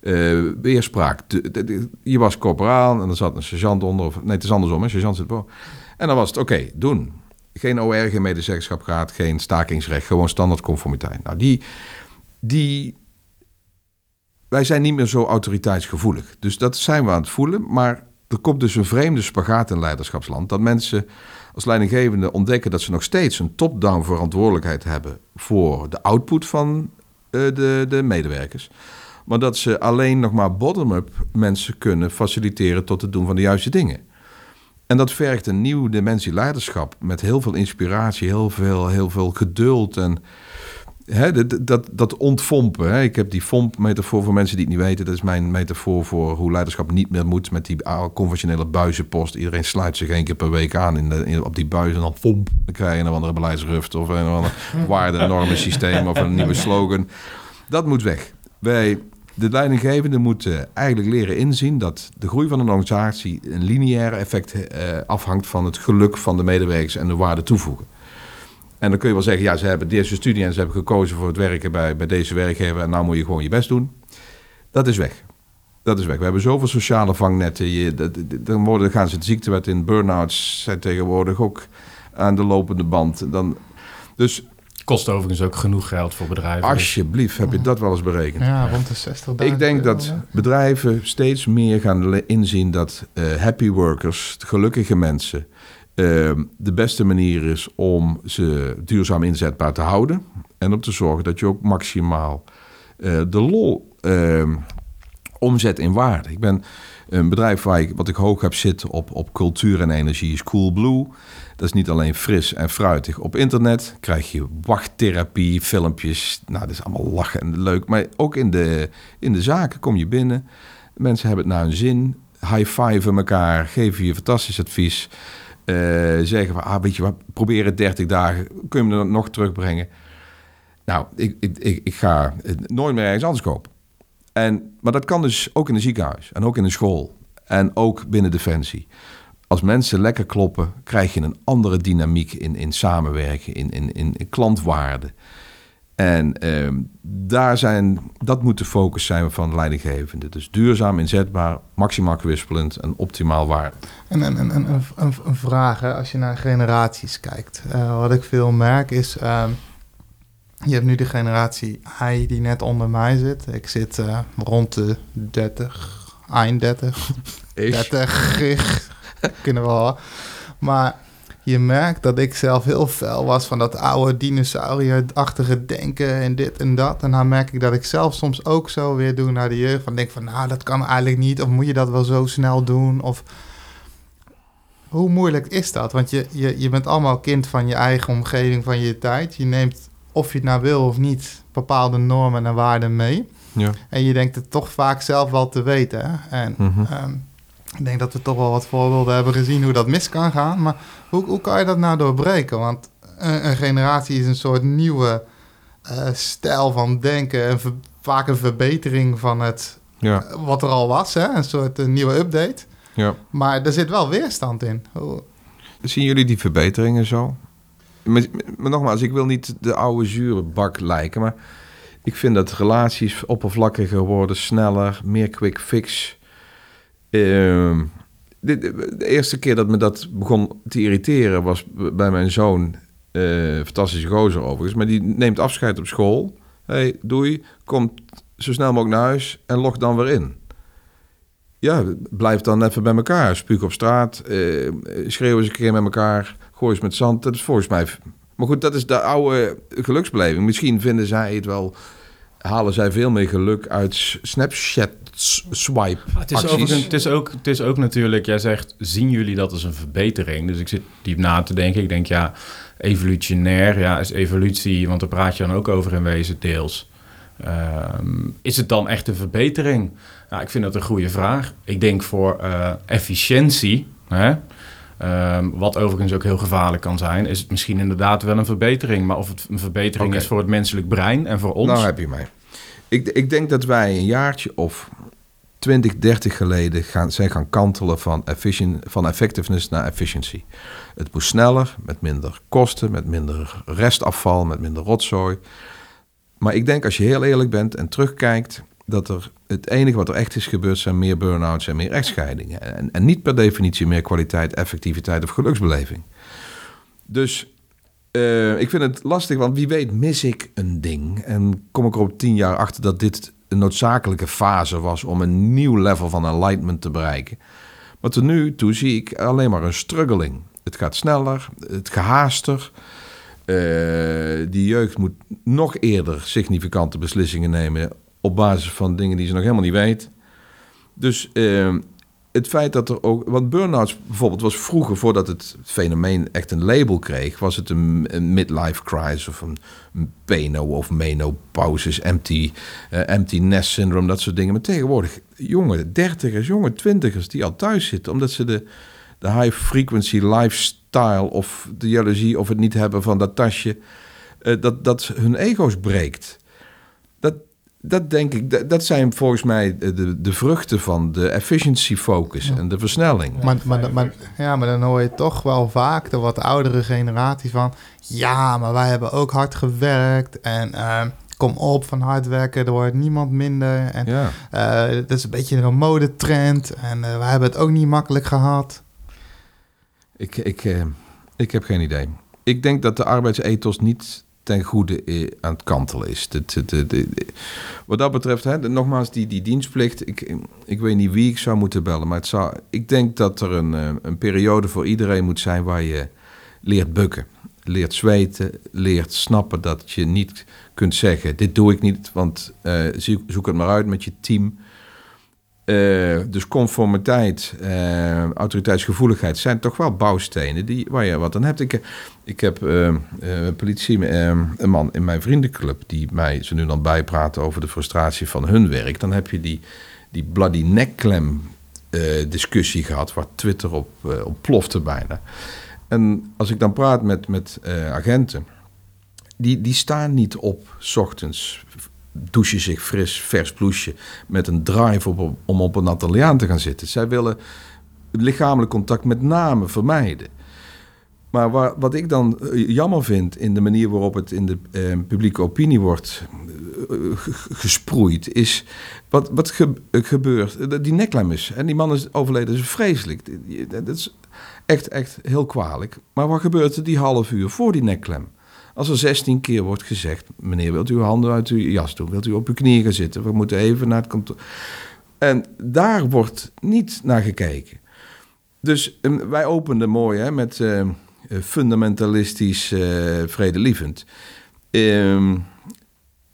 eh, weerspraak. Je was corporaal en er zat een sergeant onder. Of, nee, het is andersom, een sergeant zit boven. En dan was het oké, doen. Geen OR, geen medezeggenschap gaat, geen stakingsrecht, gewoon standaardconformiteit. Nou, die, die wij zijn niet meer zo autoriteitsgevoelig. Dus dat zijn we aan het voelen. Maar er komt dus een vreemde spagaat in leiderschapsland. Dat mensen als leidinggevende ontdekken dat ze nog steeds een top-down verantwoordelijkheid hebben voor de output van eh, de, de medewerkers. Maar dat ze alleen nog maar bottom-up mensen kunnen faciliteren tot het doen van de juiste dingen. En dat vergt een nieuwe dimensie leiderschap met heel veel inspiratie, heel veel, heel veel geduld en Hè, dat, dat, dat ontvompen. Hè. Ik heb die vomp-metafoor voor mensen die het niet weten. Dat is mijn metafoor voor hoe leiderschap niet meer moet met die oude conventionele buizenpost. Iedereen sluit zich één keer per week aan in de, in- op die buis en dan vomp. Dan krijg je een andere beleidsruft of een ander waarde systeem of een nieuwe slogan. Dat moet weg. Wij, de leidinggevende moeten eigenlijk leren inzien dat de groei van een organisatie een lineaire effect eh, afhangt van het geluk van de medewerkers en de waarde toevoegen. En dan kun je wel zeggen, ja, ze hebben deze studie en ze hebben gekozen voor het werken bij, bij deze werkgever en nou moet je gewoon je best doen. Dat is weg. Dat is weg. We hebben zoveel sociale vangnetten. Je, dan worden, gaan ze de ziektewet in. Burn-outs zijn tegenwoordig ook aan de lopende band. Dan, dus Kost overigens ook genoeg geld voor bedrijven. alsjeblieft, heb je dat wel eens berekend? Ja, rond de 60.000 Ik denk dat bedrijven steeds meer gaan inzien dat eh, happy workers, gelukkige mensen, eh, de beste manier is om ze duurzaam inzetbaar te houden. En om te zorgen dat je ook maximaal eh, de lol eh, omzet in waarde. Ik ben een bedrijf waar ik, wat ik hoog heb zitten op, op cultuur en energie is Coolblue. Dat is niet alleen fris en fruitig. Op internet krijg je wachttherapie, filmpjes. Nou, dat is allemaal lachen en leuk. Maar ook in de, in de zaken kom je binnen. Mensen hebben het naar hun zin. High-fiven elkaar, geven je fantastisch advies. Eh, zeggen van, ah, weet je wat, probeer het 30 dagen. Kun je hem nog terugbrengen? Nou, ik, ik, ik, ga nooit meer ergens anders kopen. En, maar dat kan dus ook in een ziekenhuis en ook in een school en ook binnen Defensie. Als mensen lekker kloppen, krijg je een andere dynamiek in, in samenwerken, in, in, in, klantwaarde. En ehm, daar zijn, dat moet de focus zijn van leidinggevende. Dus duurzaam, inzetbaar, maximaal kwispelend en optimaal waarde. En een, vraag, als je naar generaties kijkt. Eh, wat ik veel merk is, ehm, je hebt nu de generatie I die net onder mij zit. Ik zit eh, rond de 30, 31, 30. kunnen we wel. Maar je merkt dat ik zelf heel fel was van dat oude dinosaurierachtige denken en dit en dat. En dan merk ik dat ik zelf soms ook zo weer doe naar de jeugd. Van denk van, nou, dat kan eigenlijk niet. Of moet je dat wel zo snel doen? Of hoe moeilijk is dat? Want je, je, je bent allemaal kind van je eigen omgeving, van je tijd. Je neemt, of je het nou wil of niet, bepaalde normen en waarden mee. Ja. En je denkt het toch vaak zelf wel te weten. Hè? En Mhm. ehm, ik denk dat we toch wel wat voorbeelden hebben gezien hoe dat mis kan gaan. Maar hoe, hoe kan je dat nou doorbreken? Want een, een generatie is een soort nieuwe eh, stijl van denken. En ver- vaak een verbetering van het, Ja, eh, wat er al was. Hè? Een soort eh, nieuwe update. ja. Maar er zit wel weerstand in. Hoe- Zien jullie die verbeteringen zo? Maar, nogmaals, ik wil niet de oude zure bak lijken, maar ik vind dat relaties oppervlakkiger worden, sneller, meer quick fix. Ehm, de, eerste keer dat me dat begon te irriteren was bij mijn zoon, eh, fantastische gozer overigens, maar die neemt afscheid op school. hey, doei, komt zo snel mogelijk naar huis en log dan weer in. Ja, blijf dan even bij elkaar. Spuug op straat, eh, schreeuw eens een keer met elkaar, gooi eens met zand. Dat is volgens mij... Maar goed, dat is de oude geluksbeleving. Misschien vinden zij het wel... Halen zij veel meer geluk uit Snapchat swipe Het is, acties. overigens, het, is ook, het is ook natuurlijk, jij zegt, zien jullie dat als een verbetering? Dus ik zit diep na te denken. Ik denk, ja, evolutionair, ja, is evolutie, want daar praat je dan ook over in wezen deels. Ehm, is het dan echt een verbetering? Nou, ik vind dat een goede vraag. Ik denk voor eh, efficiëntie, hè, ehm, wat overigens ook heel gevaarlijk kan zijn, is het misschien inderdaad wel een verbetering. Maar of het een verbetering is voor het menselijk brein en voor ons. Nou heb je mij. Ik, ik denk dat wij een jaartje of 20, 30 geleden gaan, zijn gaan kantelen van, efficient, van effectiveness naar efficiency. Het moest sneller, met minder kosten, met minder restafval, met minder rotzooi. Maar ik denk als je heel eerlijk bent en terugkijkt, dat er het enige wat er echt is gebeurd zijn meer burn-outs en meer echtscheidingen. En, en niet per definitie meer kwaliteit, effectiviteit of geluksbeleving. Dus eh, ik vind het lastig, want wie weet mis ik een ding. En kom ik er op tien jaar achter dat dit een noodzakelijke fase was om een nieuw level van enlightenment te bereiken. Maar tot nu toe zie ik alleen maar een struggling. Het gaat sneller, het gehaaster. Eh, die jeugd moet nog eerder significante beslissingen nemen op basis van dingen die ze nog helemaal niet weet. Dus eh, het feit dat er ook... Want burn-outs bijvoorbeeld was vroeger, voordat het fenomeen echt een label kreeg... was het een, midlife crisis of een, een of menopausis, empty, eh, empty nest syndrome, dat soort dingen. Maar tegenwoordig jonge dertigers, jonge twintigers die al thuis zitten... omdat ze de, de high frequency lifestyle of de jaloezie of het niet hebben van dat tasje... eh, dat, dat hun ego's breekt. Dat, denk ik, dat, dat zijn volgens mij de, de, vruchten van de efficiency focus en de versnelling. Maar, maar, maar, ja, maar dan hoor je toch wel vaak de wat oudere generatie van... Ja, maar wij hebben ook hard gewerkt en eh, kom op van hard werken, er wordt niemand minder. En Ja. eh, dat is een beetje een modetrend en eh, wij hebben het ook niet makkelijk gehad. Ik, ik, eh, ik heb geen idee. Ik denk dat de arbeidsethos niet ten goede eh, aan het kantelen is. De, de, de, wat dat betreft, hè, nogmaals, die, die dienstplicht. Ik, ik weet niet wie ik zou moeten bellen, maar het zou, ik denk dat er een, eh, een periode voor iedereen moet zijn waar je leert bukken. Leert zweten, leert snappen dat je niet kunt zeggen: Dit doe ik niet, want zoek, zoek het maar uit met je team. Eh, dus conformiteit, eh, autoriteitsgevoeligheid zijn toch wel bouwstenen die, waar je wat aan hebt. Ik, ik heb eh, eh, politie, eh, een man in mijn vriendenclub die mij zo nu dan bijpraat over de frustratie van hun werk. Dan heb je die, die bloody nekklem discussie gehad waar Twitter op, op plofte bijna. En als ik dan praat met, met agenten, die, die staan niet op 's ochtends, douchen zich fris, vers blouseje, met een drive op, om op een atelier te gaan zitten. Zij willen lichamelijk contact met name vermijden. Maar waar, wat ik dan eh, jammer vind in de manier waarop het in de eh, publieke opinie wordt eh, gesproeid, is wat, wat ge- gebeurt. Die neklem is, en die man is overleden, is vreselijk. Dat is echt, echt heel kwalijk. Maar wat gebeurt er die half uur voor die nekklem? Als er 16 keer wordt gezegd: meneer, wilt u uw handen uit uw jas doen? Wilt u op uw knieën gaan zitten? We moeten even naar het kantoor. En daar wordt niet naar gekeken. dus eh, wij openden mooi hè, met eh, eh, fundamentalistisch eh, vredelievend. Ehm,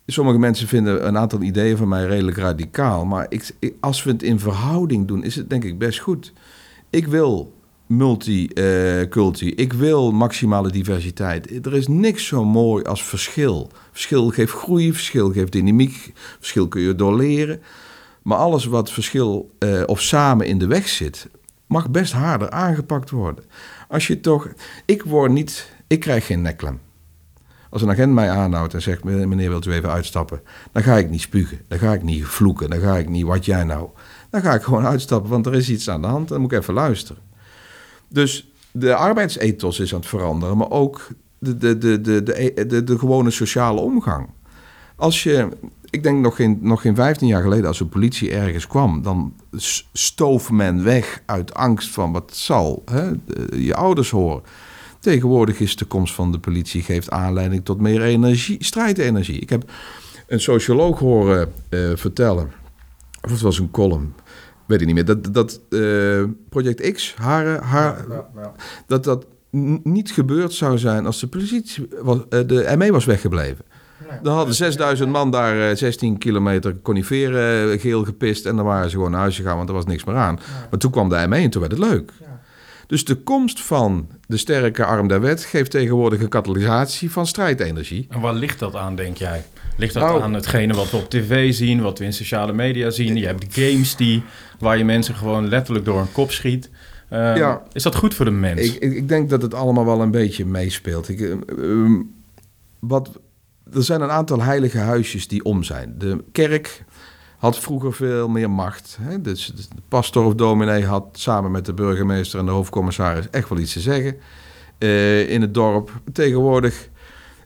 sommige mensen vinden een aantal ideeën van mij redelijk radicaal. Maar ik- als we het in verhouding doen, is het denk ik best goed. Ik wil multiculti. ik wil maximale diversiteit. Er is niks zo mooi als verschil. Verschil geeft groei, verschil geeft dynamiek. Verschil kun je doorleren. Maar alles wat verschil eh, of samen in de weg zit, mag best harder aangepakt worden. Als je toch. Ik word niet. Ik krijg geen nekklem. Als een agent mij aanhoudt en zegt: meneer, wilt u even uitstappen? Dan ga ik niet spugen. Dan ga ik niet vloeken. Dan ga ik niet wat jij nou. Dan ga ik gewoon uitstappen, want er is iets aan de hand. Dan moet ik even luisteren. Dus de arbeidsethos is aan het veranderen, maar ook de, de, de, de, de, de, gewone sociale omgang. Als je, ik denk nog geen, nog geen 15 jaar geleden, als de politie ergens kwam, dan stoof men weg uit angst van wat zal hè, je ouders horen. Tegenwoordig is de komst van de politie geeft aanleiding tot meer energie, strijdenergie. Ik heb een socioloog horen eh, vertellen, of het was een column, weet ik niet meer, dat, dat eh, Project X, haar, haar, dat dat niet gebeurd zou zijn als de politie, was, eh, de ME was weggebleven. Dan hadden 6000 man daar eh, 16 kilometer coniferen eh, geel gepist en dan waren ze gewoon naar huis gegaan, want er was niks meer aan. Maar toen kwam de ME en toen werd het leuk. Dus de komst van de sterke arm der wet geeft tegenwoordig een katalysatie van strijdenergie. En waar ligt dat aan, denk jij? Ligt dat Nou- aan hetgene wat we op tv zien, wat we in sociale media zien? Je hebt games die, waar je mensen gewoon letterlijk door een kop schiet. Eh, Ja. Is dat goed voor de mens? Ik, ik, denk dat het allemaal wel een beetje meespeelt. Ik, eh, ehm, wat, er zijn een aantal heilige huisjes die om zijn. De kerk had vroeger veel meer macht. Hè? Dus de pastor of dominee had samen met de burgemeester en de hoofdcommissaris echt wel iets te zeggen eh, in het dorp. Tegenwoordig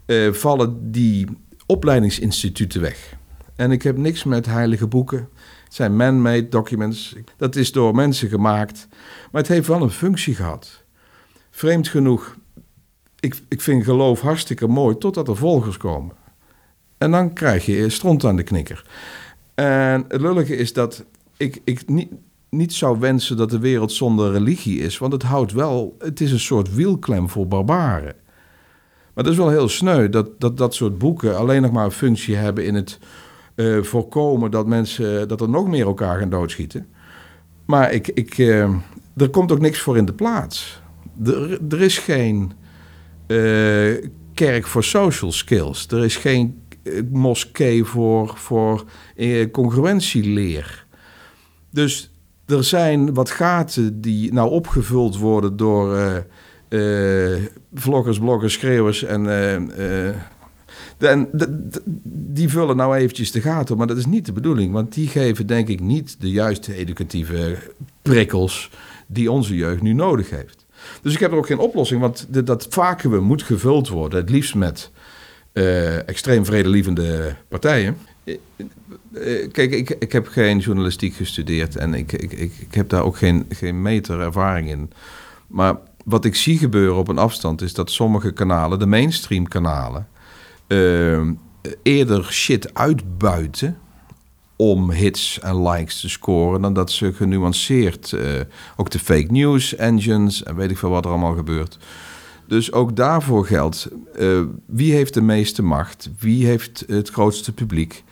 eh, vallen die opleidingsinstituten weg. En ik heb niks met heilige boeken. Het zijn man-made documents. Dat is door mensen gemaakt. Maar het heeft wel een functie gehad. Vreemd genoeg, ik, ik vind geloof hartstikke mooi totdat er volgers komen. En dan krijg je stront aan de knikker. En het lullige is dat ik, ik niet, niet zou wensen dat de wereld zonder religie is. Want het houdt wel, het is een soort wielklem voor barbaren. Maar dat is wel heel sneu dat dat, dat soort boeken alleen nog maar een functie hebben in het eh, voorkomen dat mensen, dat er nog meer elkaar gaan doodschieten. Maar ik, ik, eh, er komt ook niks voor in de plaats. Er, er is geen eh, kerk voor social skills. Er is geen moskee voor, voor congruentieleer. Dus er zijn wat gaten die nou opgevuld worden door vloggers, bloggers, schreeuwers en... en die vullen nou eventjes de gaten, maar dat is niet de bedoeling. Want die geven denk ik niet de juiste educatieve prikkels die onze jeugd nu nodig heeft. Dus ik heb er ook geen oplossing, want dat vacuüm moet gevuld worden. Het liefst met eh, extreem vredelievende partijen. Eh, eh, Kijk, ik, ik heb geen journalistiek gestudeerd en ik, ik, ik, ik heb daar ook geen, geen meter ervaring in. Maar wat ik zie gebeuren op een afstand is dat sommige kanalen, de mainstream kanalen, eh, eerder shit uitbuiten om hits en likes te scoren dan dat ze genuanceerd, eh, ook de fake news engines en weet ik veel wat er allemaal gebeurt. Dus ook daarvoor geldt, eh, wie heeft de meeste macht? Wie heeft het grootste publiek?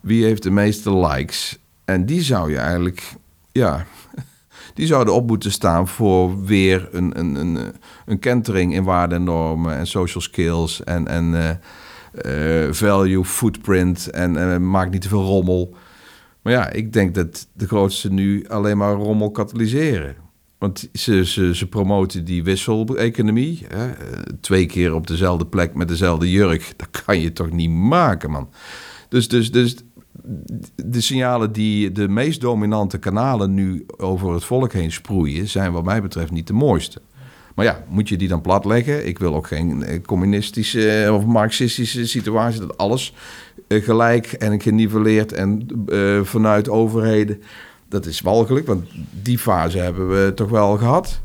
Wie heeft de meeste likes? En die zou je eigenlijk, ja, die zouden op moeten staan voor weer een, een, een, een kentering in waarden en normen en social skills en, en eh, value, footprint en eh, maak niet te veel rommel. Maar ja, ik denk dat de grootste nu alleen maar rommel katalyseren. Want ze, ze, ze promoten die wissel-economie. Hè? Eh, Twee keer op dezelfde plek met dezelfde jurk. Dat kan je toch niet maken, man. Dus, dus, dus de signalen die de meest dominante kanalen nu over het volk heen sproeien... zijn wat mij betreft niet de mooiste. Maar ja, moet je die dan platleggen? Ik wil ook geen eh, communistische eh, of marxistische situatie... dat alles eh, gelijk en geniveleerd en vanuit overheden... Dat is walgelijk, want die fase hebben we toch wel gehad.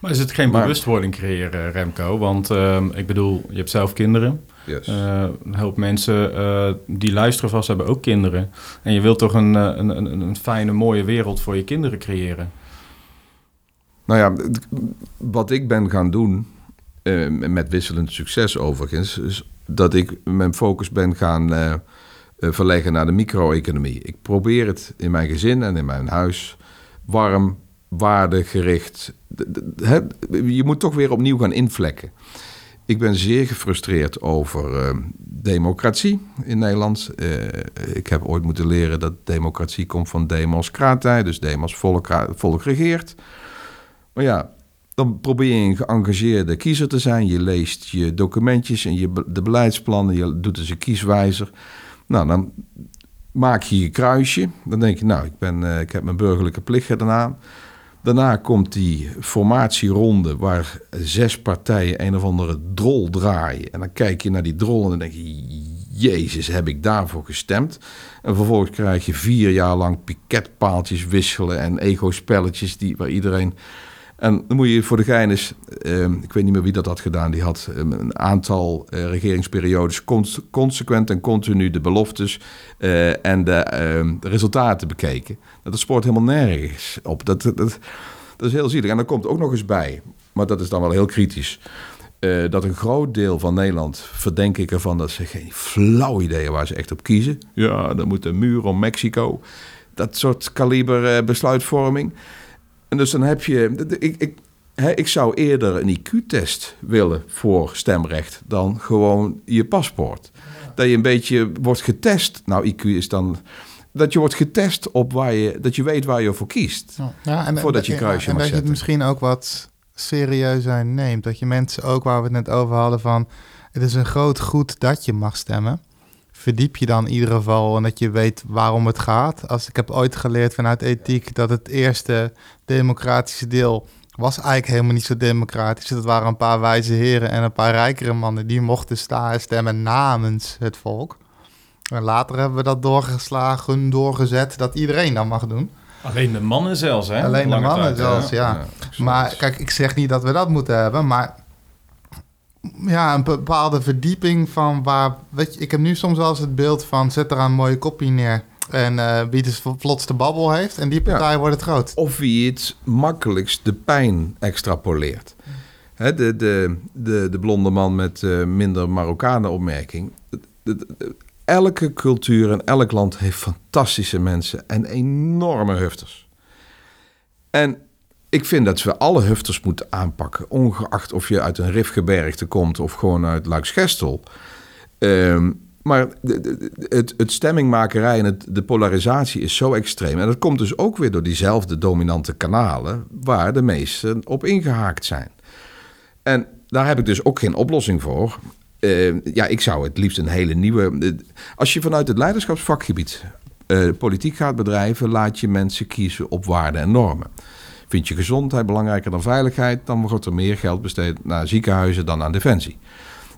Maar is het geen Maar- bewustwording creëren, Remco? Want ehm, ik bedoel, je hebt zelf kinderen. Yes. Een hoop mensen die luisteren vast hebben ook kinderen. En je wilt toch een, een, een, een fijne, mooie wereld voor je kinderen creëren? Nou ja, wat ik ben gaan doen, eh, met wisselend succes overigens, is dat ik mijn focus ben gaan eh, eh, verleggen naar de micro-economie. Ik probeer het in mijn gezin en in mijn huis warm, waardegericht. je moet toch weer opnieuw gaan invlekken. Ik ben zeer gefrustreerd over democratie in Nederland. Ik heb ooit moeten leren dat democratie komt van demos kratij, dus demos volk, volk regeert. Maar ja, dan probeer je een geëngageerde kiezer te zijn. Je leest je documentjes en je, de beleidsplannen, je doet dus een kieswijzer. Nou, dan maak je je kruisje. Dan denk je, nou, ik, ben, eh, ik heb mijn burgerlijke plicht gedaan. Daarna komt die formatieronde waar zes partijen een of andere drol draaien. En dan kijk je naar die drol en dan denk je, jezus, heb ik daarvoor gestemd? En vervolgens krijg je vier jaar lang piketpaaltjes wisselen en ego-spelletjes die, waar iedereen... En dan moet je voor de gein eens, eh, ik weet niet meer wie dat had gedaan, die had eh, een aantal eh, regeringsperiodes cons- consequent en continu de beloftes eh, en de, resultaten bekeken. Dat spoort helemaal nergens op. Dat, dat, dat is heel zielig. En dan komt ook nog eens bij, maar dat is dan wel heel kritisch, eh, dat een groot deel van Nederland verdenk ik ervan dat ze geen flauw idee waar ze echt op kiezen. Ja, dan moet een muur om Mexico. Dat soort kaliber besluitvorming. En dus dan heb je. Ik, ik, hè, ik zou eerder een IQ-test willen voor stemrecht dan gewoon je paspoort. Dat je een beetje wordt getest. Nou, IQ is dan. Dat je wordt getest op waar je. Dat je weet waar je voor kiest. Ja, en, Voordat je kruisje en mag dat je het misschien ook wat serieuzer neemt. Dat je mensen ook, waar we het net over hadden, van het is een groot goed dat je mag stemmen. Verdiep je dan in ieder geval en dat je weet waarom het gaat. Als ik heb ooit geleerd vanuit ethiek dat het eerste democratische deel was eigenlijk helemaal niet zo democratisch. Het waren een paar wijze heren en een paar rijkere mannen die mochten staan en stemmen namens het volk. En later hebben we dat doorgeslagen, doorgezet, dat iedereen dat mag doen. Alleen de mannen zelfs, hè? Alleen de mannen tijd, zelfs, ja. Ja, Maar kijk, ik zeg niet dat we dat moeten hebben, maar ja, een bepaalde verdieping van waar. Weet je, ik heb nu soms wel eens het beeld van zet er een mooie kopie neer. En eh, wie de vlotste babbel heeft, en die partij wordt het groot. Of wie het makkelijkst de pijn extrapoleert. Hè, de, de, de, de blonde man met eh, minder Marokkanen opmerking. Elke cultuur en elk land heeft fantastische mensen en enorme hufters. En ik vind dat we alle hufters moeten aanpakken. Ongeacht of je uit een rifgebergte komt of gewoon uit Luiksgestel. Ehm, maar de- het, het stemmingmakerij en de polarisatie is zo extreem. En dat komt dus ook weer door diezelfde dominante kanalen... waar de meesten op ingehaakt zijn. En daar heb ik dus ook geen oplossing voor. Eh, ja, ik zou het liefst een hele nieuwe... Als je vanuit het leiderschapsvakgebied eh, politiek gaat bedrijven... laat je mensen kiezen op waarden en normen. Vind je gezondheid belangrijker dan veiligheid... dan wordt er meer geld besteed naar ziekenhuizen dan aan defensie.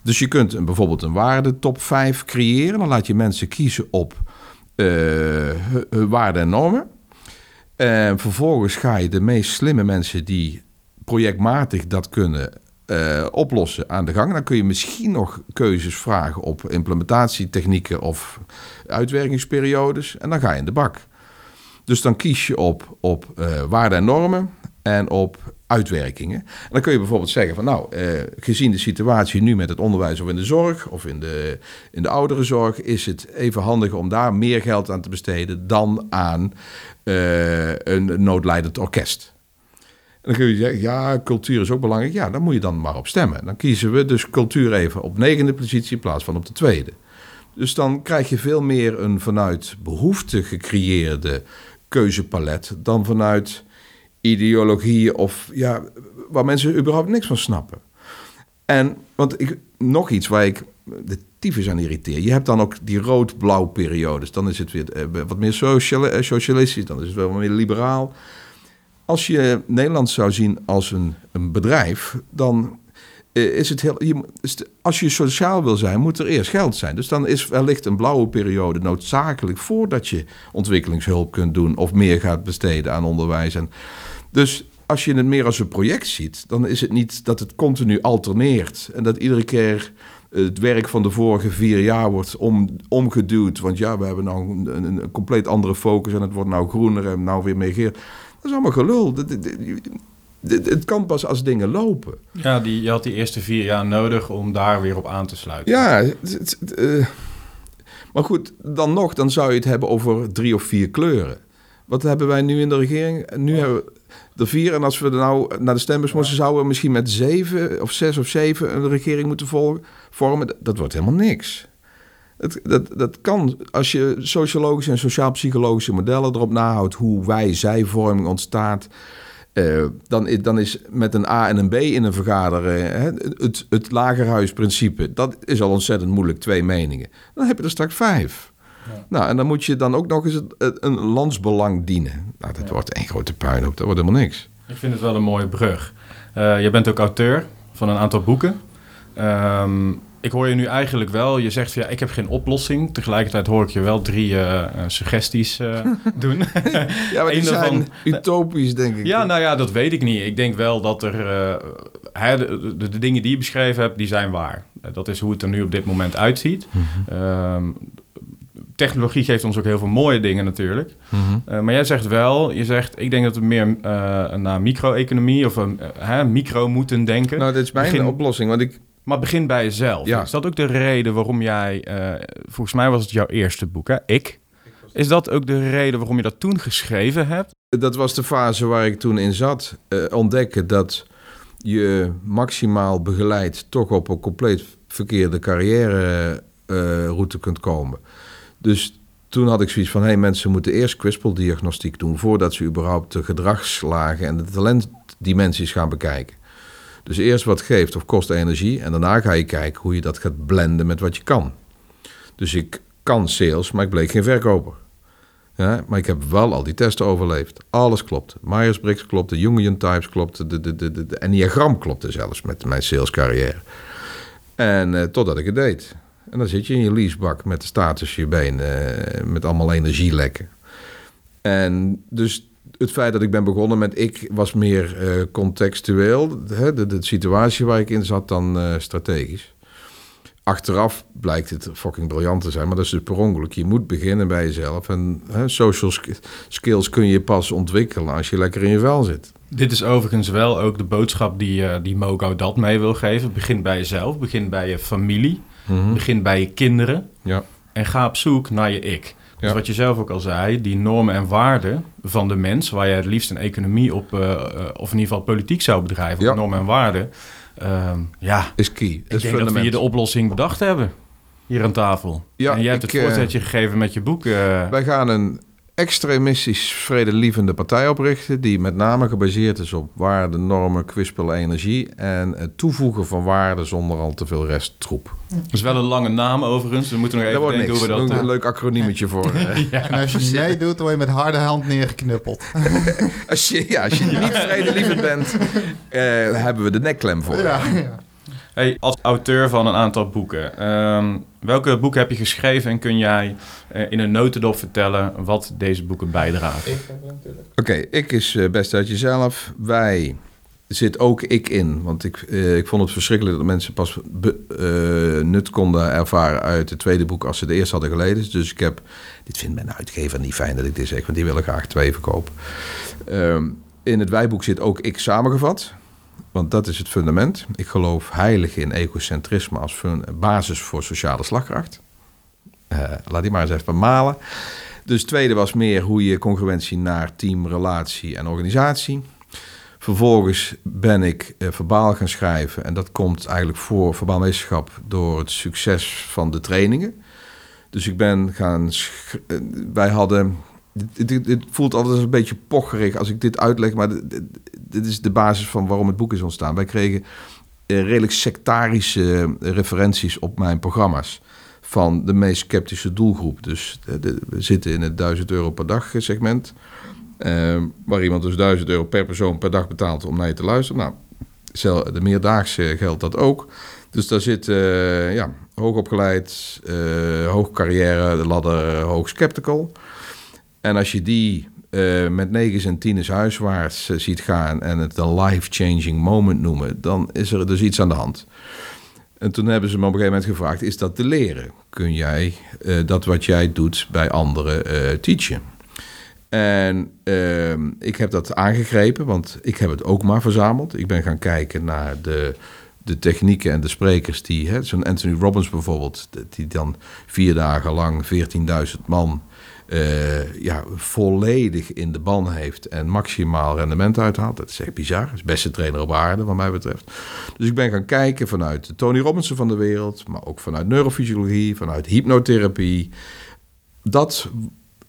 Dus je kunt een, bijvoorbeeld een waarde top 5 creëren. Dan laat je mensen kiezen op eh, hun- waarden en normen. En vervolgens ga je de meest slimme mensen die projectmatig dat kunnen eh, oplossen aan de gang. Dan kun je misschien nog keuzes vragen op implementatietechnieken of uitwerkingsperiodes. En dan ga je in de bak. Dus dan kies je op, op eh, waarden en normen en op uitwerkingen. En dan kun je bijvoorbeeld zeggen van nou, eh, gezien de situatie nu met het onderwijs of in de zorg of in de, in de ouderenzorg, is het even handig om daar meer geld aan te besteden dan aan eh, een noodlijdend orkest. En dan kun je zeggen, ja, cultuur is ook belangrijk. Ja, dan moet je dan maar op stemmen. Dan kiezen we dus cultuur even op negende positie in plaats van op de tweede. Dus dan krijg je veel meer een vanuit behoefte gecreëerde keuzepalet dan vanuit ideologieën of ja, waar mensen überhaupt niks van snappen. En want ik, nog iets waar ik de tyfus aan irriteer. Je hebt dan ook die rood-blauw periodes. Dan is het weer eh, wat meer eh, socialistisch, dan is het wel meer liberaal. Als je Nederland zou zien als een, een bedrijf, dan is het heel. Als je sociaal wil zijn, moet er eerst geld zijn. Dus dan is wellicht een blauwe periode noodzakelijk voordat je ontwikkelingshulp kunt doen of meer gaat besteden aan onderwijs. En, dus als je het meer als een project ziet, dan is het niet dat het continu alterneert en dat iedere keer het werk van de vorige vier jaar wordt om, omgeduwd. Want ja, we hebben nou een, compleet andere focus en het wordt nou groener en nou weer meer geel. Dat is allemaal gelul. Dat- dat- dat- het, kan pas als dingen lopen. Ja, die, je had die eerste vier jaar nodig om daar weer op aan te sluiten. Ja, het- het- het, eh, maar goed, dan nog, dan zou je het hebben over drie of vier kleuren. Wat hebben wij nu in de regering? Nu hebben we er vier. En als we er nou naar de stembus moesten, zouden we misschien met zeven of zes of zeven een regering moeten volgen, vormen. Dat, dat wordt helemaal niks. Het, dat, dat kan, als je sociologische en sociaal-psychologische modellen erop nahoudt hoe wij-zij-vorming ontstaat, eh, dan, dan is met een A en een B in een vergadering hè, het, het lagerhuisprincipe, dat is al ontzettend moeilijk, twee meningen. Dan heb je er straks vijf. Nou, en dan moet je dan ook nog eens het, het- een landsbelang dienen. Nou, dat wordt één grote puinhoop, dat wordt helemaal niks. Ik vind het wel een mooie brug. Eh, je bent ook auteur van een aantal boeken. Ehm, ik hoor je nu eigenlijk wel, je zegt van ja, ik heb geen oplossing. Tegelijkertijd hoor ik je wel drie eh, eh, suggesties eh, doen. Ja, maar die zijn daarvan- utopisch, denk ik. Ja, nou ja, dat weet ik niet. Ik denk wel dat er... eh, de, de, de dingen die je beschreven hebt, die zijn waar. Dat is hoe het er nu op dit moment uitziet. Ehm, technologie geeft ons ook heel veel mooie dingen natuurlijk. Mhm. Eh, maar jij zegt wel, je zegt, ik denk dat we meer eh, naar micro-economie of een hè, micro moeten denken. Nou, dit is mijn Begin- oplossing, want ik... Maar begin bij jezelf. Ja. Is dat ook de reden waarom jij, eh, volgens mij was het jouw eerste boek, hè? Ik. Is dat ook de reden waarom je dat toen geschreven hebt? Dat was de fase waar ik toen in zat. eh, ontdekken dat je maximaal begeleid toch op een compleet verkeerde carrière-route kunt komen. Dus toen had ik zoiets van: hé, hey, mensen moeten eerst kwispeldiagnostiek doen voordat ze überhaupt de gedragslagen en de talentdimensies gaan bekijken. Dus eerst wat geeft of kost energie en daarna ga je kijken hoe je dat gaat blenden met wat je kan. Dus ik kan sales, maar ik bleek geen verkoper. Ja, maar ik heb wel al die testen overleefd. Alles klopt. Myers-Briggs klopte, Jungian Types klopte, de, de, de, de, de klopte zelfs met mijn salescarrière. En eh, totdat ik het deed. En dan zit je in je leasebak met de status je been, eh, met allemaal energielekken. En dus het feit dat ik ben begonnen met ik was meer eh, contextueel, hè, de, de situatie waar ik in zat, dan eh, strategisch. Achteraf blijkt het fucking briljant te zijn, maar dat is dus per ongeluk. Je moet beginnen bij jezelf. En hè, social sk- skills kun je pas ontwikkelen als je lekker in je vel zit. Dit is overigens wel ook de boodschap die, eh die Mogo dat mee wil geven. Begin bij jezelf, begin bij je familie, begin bij je kinderen Ja. en ga op zoek naar je ik. Dus wat je zelf ook al zei, die normen en waarden van de mens, waar je het liefst een economie op, eh, eh, of in ieder geval politiek zou bedrijven, Ja. op normen en waarden. Ehm, ja, Is key. ik is denk dat we hier de oplossing bedacht hebben. Hier aan tafel. Ja, en jij hebt ik, het eh, voorzetje gegeven met je boek. eh, Wij gaan een extremistisch vredelievende partij oprichten... die met name gebaseerd is op waarden, normen, kwispel, energie... en het toevoegen van waarden zonder al te veel resttroep. Dat is wel een lange naam overigens. We moeten nog even denken niks. hoe we dat... Een leuk acroniemetje voor. eh. En als je niet meedoet, word je met harde hand neergeknuppeld. Als je, ja, als je niet vredelievend bent, eh, hebben we de nekklem voor. Ja, ja. Hey, als auteur van een aantal boeken, ehm, welke boeken heb je geschreven en kun jij eh, in een notendop vertellen wat deze boeken bijdragen? Oké, ik is eh, best uit jezelf. Wij zit ook ik in. Want ik, eh, ik vond het verschrikkelijk dat mensen pas be- eh, nut konden ervaren uit het tweede boek als ze de eerste hadden gelezen. Dus ik heb, dit vindt mijn uitgever niet fijn dat ik dit zeg, want die willen graag twee verkopen. Ehm, in het wijboek zit ook ik samengevat. Want dat is het fundament. Ik geloof heilig in egocentrisme als basis voor sociale slagkracht. Eh, laat die maar eens even malen. Dus het tweede was meer hoe je congruentie naar team, relatie en organisatie. Vervolgens ben ik eh, verbaal gaan schrijven. En dat komt eigenlijk voor verbaalmeesterschap door het succes van de trainingen. Dus ik ben gaan... eh, Wij hadden... Dit voelt altijd een beetje pocherig als ik dit uitleg. Maar dit, is de basis van waarom het boek is ontstaan. Wij kregen eh, redelijk sectarische eh, referenties op mijn programma's van de meest sceptische doelgroep. Dus we zitten in het 1000 euro per dag eh, segment. waar iemand dus 1000 euro per persoon per dag betaalt om naar je te luisteren. Nou, de meerdaagse geldt dat ook. Dus daar zit eh ja, hoogopgeleid, hoog carrière, de ladder hoog skeptical. En als je die eh, met negens en tieners huiswaarts eh, ziet gaan en het een life-changing moment noemen, dan is er dus iets aan de hand. En toen hebben ze me op een gegeven moment gevraagd: is dat te leren? Kun jij eh, dat wat jij doet bij anderen teachen? En ehm, ik heb dat aangegrepen, want ik heb het ook maar verzameld. Ik ben gaan kijken naar de, de technieken en de sprekers die, zo'n Anthony Robbins bijvoorbeeld, die dan vier dagen lang 14.000 man eh, ja, volledig in de ban heeft en maximaal rendement uithaalt. Dat is echt bizar. Dat is beste trainer op aarde, wat mij betreft. Dus ik ben gaan kijken vanuit de Tony Robinson van de wereld, maar ook vanuit neurofysiologie, vanuit hypnotherapie. Dat,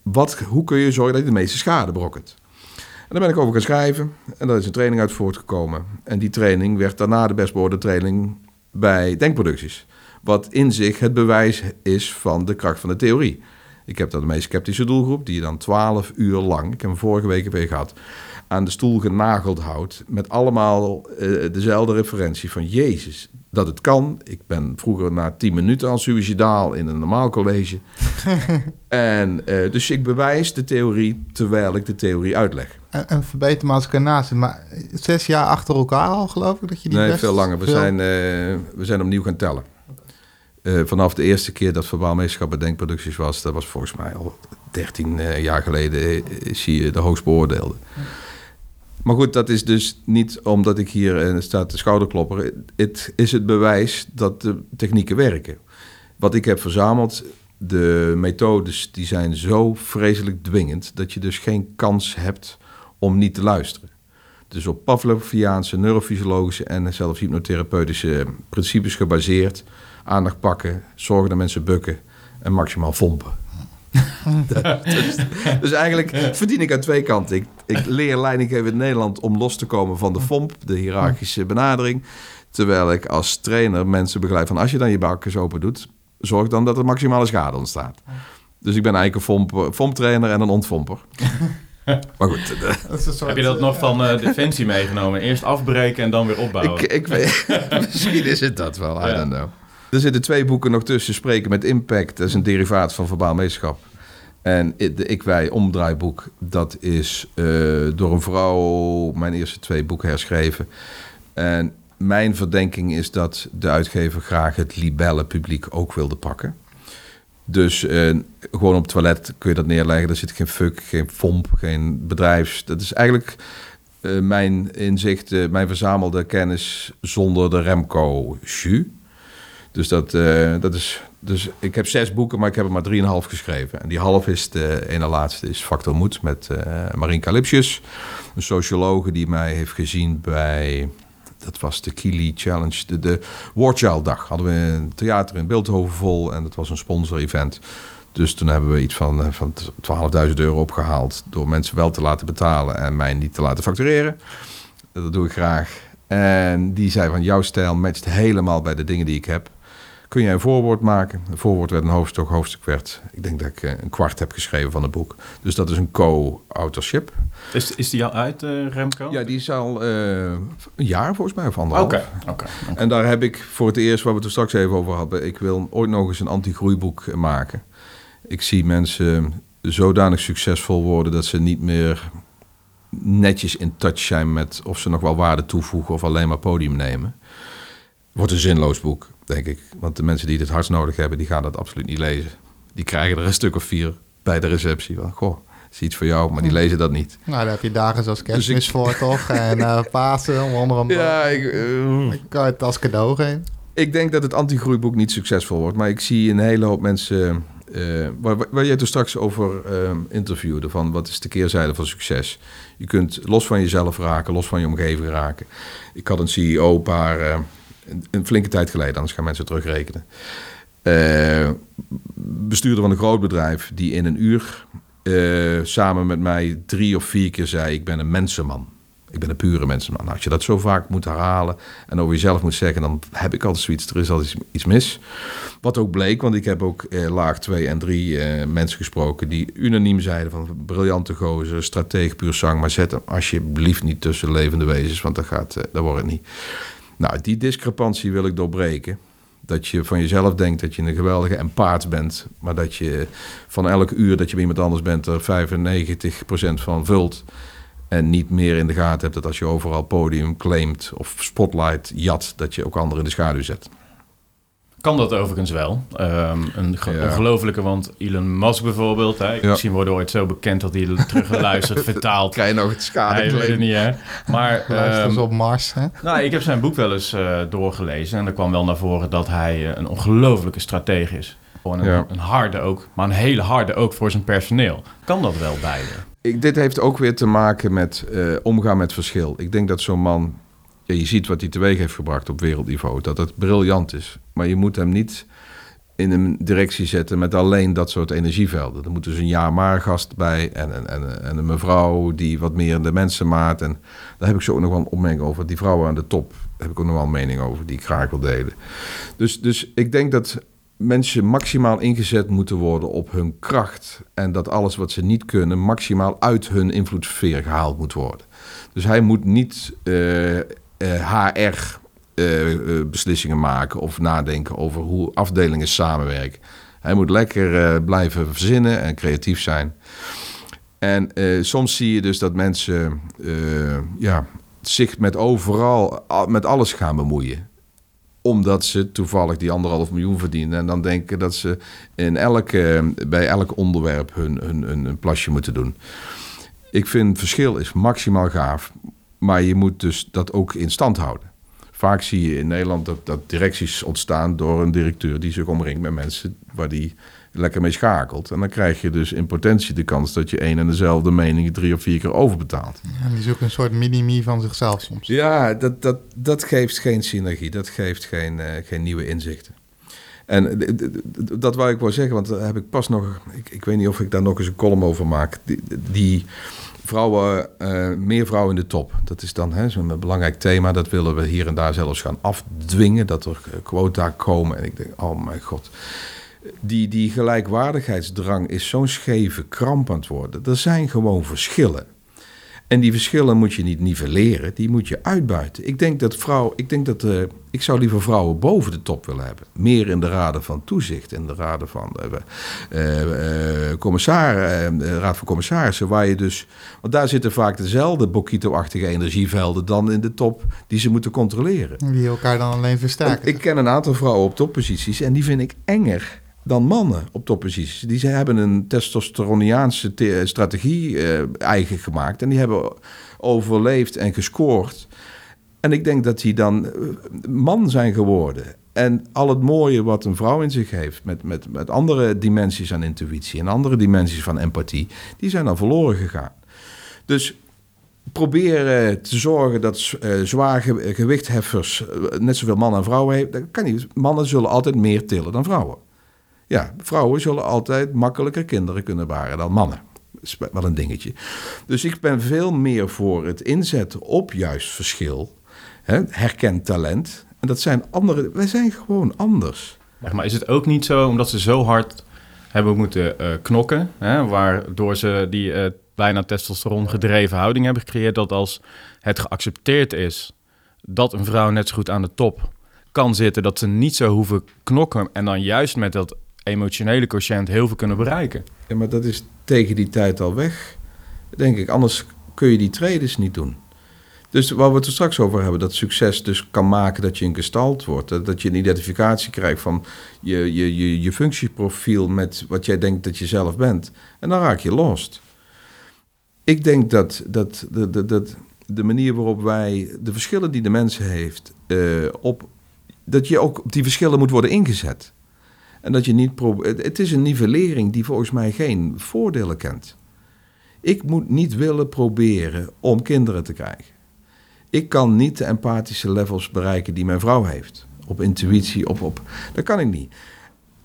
wat, hoe kun je zorgen dat je de meeste schade brokkent? En daar ben ik over gaan schrijven en daar is een training uit voortgekomen. En die training werd daarna de best beoordeelde training bij Denkproducties. Wat in zich het bewijs is van de kracht van de theorie. Ik heb dan de meest sceptische doelgroep, die je dan 12 uur lang, ik heb hem vorige week weer gehad, aan de stoel genageld houdt. Met allemaal uh, dezelfde referentie van Jezus. Dat het kan. Ik ben vroeger na 10 minuten al suicidaal in een normaal college. en uh, dus ik bewijs de theorie terwijl ik de theorie uitleg. En, en verbeter me als ik ernaast maar zes jaar achter elkaar al geloof ik dat je die Nee, best veel langer. We, veel- Zijn, uh, we zijn opnieuw gaan tellen. Uh, vanaf de eerste keer dat Verbaal Meesterschap bij Denkproducties was, dat was volgens mij al 13 uh, jaar geleden, is hij de hoogst beoordeelde. Maar goed, dat is dus niet omdat ik hier uh, sta te schouderklopper. Het is het bewijs dat de technieken werken. Wat ik heb verzameld, de methodes, die zijn zo vreselijk dwingend dat je dus geen kans hebt om niet te luisteren. Dus op Pavloviaanse, neurofysiologische en zelfs hypnotherapeutische principes gebaseerd aandacht pakken, zorgen dat mensen bukken en maximaal fompen. dus, dus, eigenlijk verdien ik aan twee kanten. Ik, ik leer leidinggeven in Nederland om los te komen van de FOMP, de hiërarchische benadering. Terwijl ik als trainer mensen begeleid van als je dan je bakkers open doet, zorg dan dat er maximale schade ontstaat. Dus ik ben eigenlijk een FOMP, FOMP-trainer en een ontfomper. Maar goed. Soort, Heb je dat nog van uh, Defensie meegenomen? Eerst afbreken en dan weer opbouwen? Ik, ik weet, misschien is het dat wel, I ja. don't know. Er zitten twee boeken nog tussen. Spreken met Impact, dat is een derivaat van verbaal meesterschap. En de Ik Wij omdraaiboek, dat is uh, door een vrouw mijn eerste twee boeken herschreven. En mijn verdenking is dat de uitgever graag het libellenpubliek ook wilde pakken. Dus uh, gewoon op het toilet kun je dat neerleggen. Daar zit geen fuck, geen fomp, geen bedrijfs. Dat is eigenlijk uh, mijn inzicht, mijn verzamelde kennis zonder de Remco-jus. Dus, dat, uh, dat is, dus ik heb zes boeken, maar ik heb er maar drieënhalf geschreven. En die half is de ene laatste, is Factor Moed met uh, Marinka Lipsjes. Een sociologe die mij heeft gezien bij, dat was de Kili Challenge, de, de War Dag. Hadden we een theater in Beeldhoven vol en dat was een sponsor-event. Dus toen hebben we iets van, uh, van 12.000 euro opgehaald door mensen wel te laten betalen en mij niet te laten factureren. Dat doe ik graag. En die zei van jouw stijl matcht helemaal bij de dingen die ik heb kun jij een voorwoord maken. Een voorwoord werd een hoofdstuk, hoofdstuk werd... Ik denk dat ik een kwart heb geschreven van het boek. Dus dat is een co-authorship. Is, is die al uit, uh, Remco? Ja, die is al uh, een jaar volgens mij, of anderhalf. Oké, okay, okay, okay. En daar heb ik voor het eerst, waar we het er straks even over hadden... ik wil ooit nog eens een anti-groeiboek maken. Ik zie mensen zodanig succesvol worden... dat ze niet meer netjes in touch zijn met... of ze nog wel waarde toevoegen of alleen maar podium nemen. Wordt een zinloos boek denk ik. Want de mensen die dit hardst nodig hebben, die gaan dat absoluut niet lezen. Die krijgen er een stuk of vier bij de receptie van, goh, is iets voor jou, maar die lezen dat niet. Nou, daar heb je dagen zoals kerstmis dus ik... voor, toch? En uh, Pasen, onder andere. Ja, ik, uh, ik kan het als cadeau geven. Ik denk dat het anti-groeiboek niet succesvol wordt, maar ik zie een hele hoop mensen... Uh, waar, waar jij toen straks over interviewde, van wat is de keerzijde van succes? Je kunt los van jezelf raken, los van je omgeving raken. Ik had een CEO een paar een flinke tijd geleden, anders gaan mensen terugrekenen. Uh, bestuurder van een groot bedrijf die in een uur uh, samen met mij drie of vier keer zei: Ik ben een mensenman. Ik ben een pure mensenman. Nou, als je dat zo vaak moet herhalen en over jezelf moet zeggen, dan heb ik altijd zoiets. Er is altijd iets mis. Wat ook bleek, want ik heb ook uh, laag 2 en 3 uh, mensen gesproken die unaniem zeiden: van briljante gozer, strateeg, puur zang, maar zet hem alsjeblieft niet tussen levende wezens, want dat, gaat, wordt het niet. Nou, die discrepantie wil ik doorbreken. Dat je van jezelf denkt dat je een geweldige empaat bent, maar dat je van elk uur dat je bij iemand anders bent er 95% van vult. En niet meer in de gaten hebt dat als je overal podium claimt of spotlight jat, dat je ook anderen in de schaduw zet. Kan dat overigens wel. Um, een Ja. ongelofelijke, want Elon Musk bijvoorbeeld... Hè, Ja. Misschien worden we ooit zo bekend dat hij teruggeluisterd, vertaald... Krijg je nog het Hij schade weet het niet, hè. Maar ehm, op Mars, hè? nou, ik heb zijn boek wel eens eh, doorgelezen... en er kwam wel naar voren dat hij eh, een ongelofelijke stratege is. Gewoon een, Ja. een harde ook, maar een hele harde ook voor zijn personeel. Kan dat wel beide? Ik, dit heeft ook weer te maken met eh, omgaan met verschil. Ik denk dat zo'n man, ja, je ziet wat hij teweeg heeft gebracht op wereldniveau, dat het briljant is. Maar je moet hem niet in een directie zetten met alleen dat soort energievelden. Er moet dus een ja-maar-gast bij en, en, en, en een mevrouw die wat meer de mensen maakt. En daar heb ik zo ook nog wel een opmerking over. Die vrouwen aan de top, heb ik ook nog wel mening over die ik wil delen. Dus, dus ik denk dat mensen maximaal ingezet moeten worden op hun kracht. En dat alles wat ze niet kunnen, maximaal uit hun invloedssfeer gehaald moet worden. Dus hij moet niet eh, HR-beslissingen maken of nadenken over hoe afdelingen samenwerken. Hij moet lekker eh, blijven verzinnen en creatief zijn. En eh, soms zie je dus dat mensen eh, ja, zich met overal, al- met alles gaan bemoeien omdat ze toevallig die anderhalf miljoen verdienen. En dan denken dat ze in elke, bij elk onderwerp hun, hun, hun, hun plasje moeten doen. Ik vind verschil is maximaal gaaf. Maar je moet dus dat ook in stand houden. Vaak zie je in Nederland dat, dat directies ontstaan door een directeur die zich omringt met mensen waar die lekker mee schakelt. En dan krijg je dus in potentie de kans dat je één en dezelfde mening drie of vier keer overbetaalt. En die zoeken een soort mini-me van zichzelf soms. Ja, dat, dat, dat geeft geen synergie. Dat geeft geen, eh, geen nieuwe inzichten. En dat wou ik wel zeggen, want daar heb ik pas nog... Ik, ik weet niet of ik daar nog eens een column over maak. Die, die vrouwen, eh, meer vrouwen in de top. Dat is dan zo'n belangrijk thema. Dat willen we hier en daar zelfs gaan afdwingen. Dat er eh, quota komen. En ik denk, oh mijn god. Die, die gelijkwaardigheidsdrang is zo'n scheve kramp aan het worden. Er zijn gewoon verschillen. En die verschillen moet je niet nivelleren, die moet je uitbuiten. Ik denk dat vrouw, ik denk dat eh, ik zou liever vrouwen boven de top willen hebben. Meer in de raden van toezicht, in de raden van eh, eh, eh, commissar, eh, raad van commissarissen, waar je dus, want daar zitten vaak dezelfde Bokito-achtige energievelden dan in de top die ze moeten controleren. Die elkaar dan alleen En versterken. ik ken een aantal vrouwen op topposities en die vind ik enger dan mannen op topposities. Die ze hebben een testosteroniaanse te- strategie eh, eigen gemaakt en die hebben overleefd en gescoord. En ik denk dat die dan eh, man zijn geworden. En al het mooie wat een vrouw in zich heeft, met, met, met andere dimensies aan intuïtie en andere dimensies van empathie, die zijn dan verloren gegaan. Dus proberen te zorgen dat eh, zwaar ge- gewichtheffers net zoveel mannen en vrouwen hebben, dat kan niet. Mannen zullen altijd meer tillen dan vrouwen. Ja, vrouwen zullen altijd makkelijker kinderen kunnen baren dan mannen. Dat is wel een dingetje. Dus ik ben veel meer voor het inzetten op juist verschil. Hè, herkend talent. En dat zijn andere. Wij zijn gewoon anders. Maar is het ook niet zo, omdat ze zo hard hebben moeten eh, knokken, hè, waardoor ze die eh, bijna testosteron gedreven houding hebben gecreëerd, dat als het geaccepteerd is dat een vrouw net zo goed aan de top kan zitten, dat ze niet zo hoeven knokken en dan juist met dat emotionele quotient heel veel kunnen bereiken. Ja, maar dat is tegen die tijd al weg, denk ik. Anders kun je die trades niet doen. Dus waar we het er straks over hebben, dat succes dus kan maken dat je een gestalt wordt. Dat je een identificatie krijgt van je, je, je, je functieprofiel met wat jij denkt dat je zelf bent. En dan raak je lost. Ik denk dat, dat, dat, dat, dat de manier waarop wij de verschillen die de mens heeft, eh, op, dat je ook op die verschillen moet worden ingezet. En dat je niet pro- het het is een nivellering die volgens mij geen voordelen kent. Ik moet niet willen proberen om kinderen te krijgen. Ik kan niet de empathische levels bereiken die mijn vrouw heeft. Op intuïtie, op, op. Dat kan ik niet.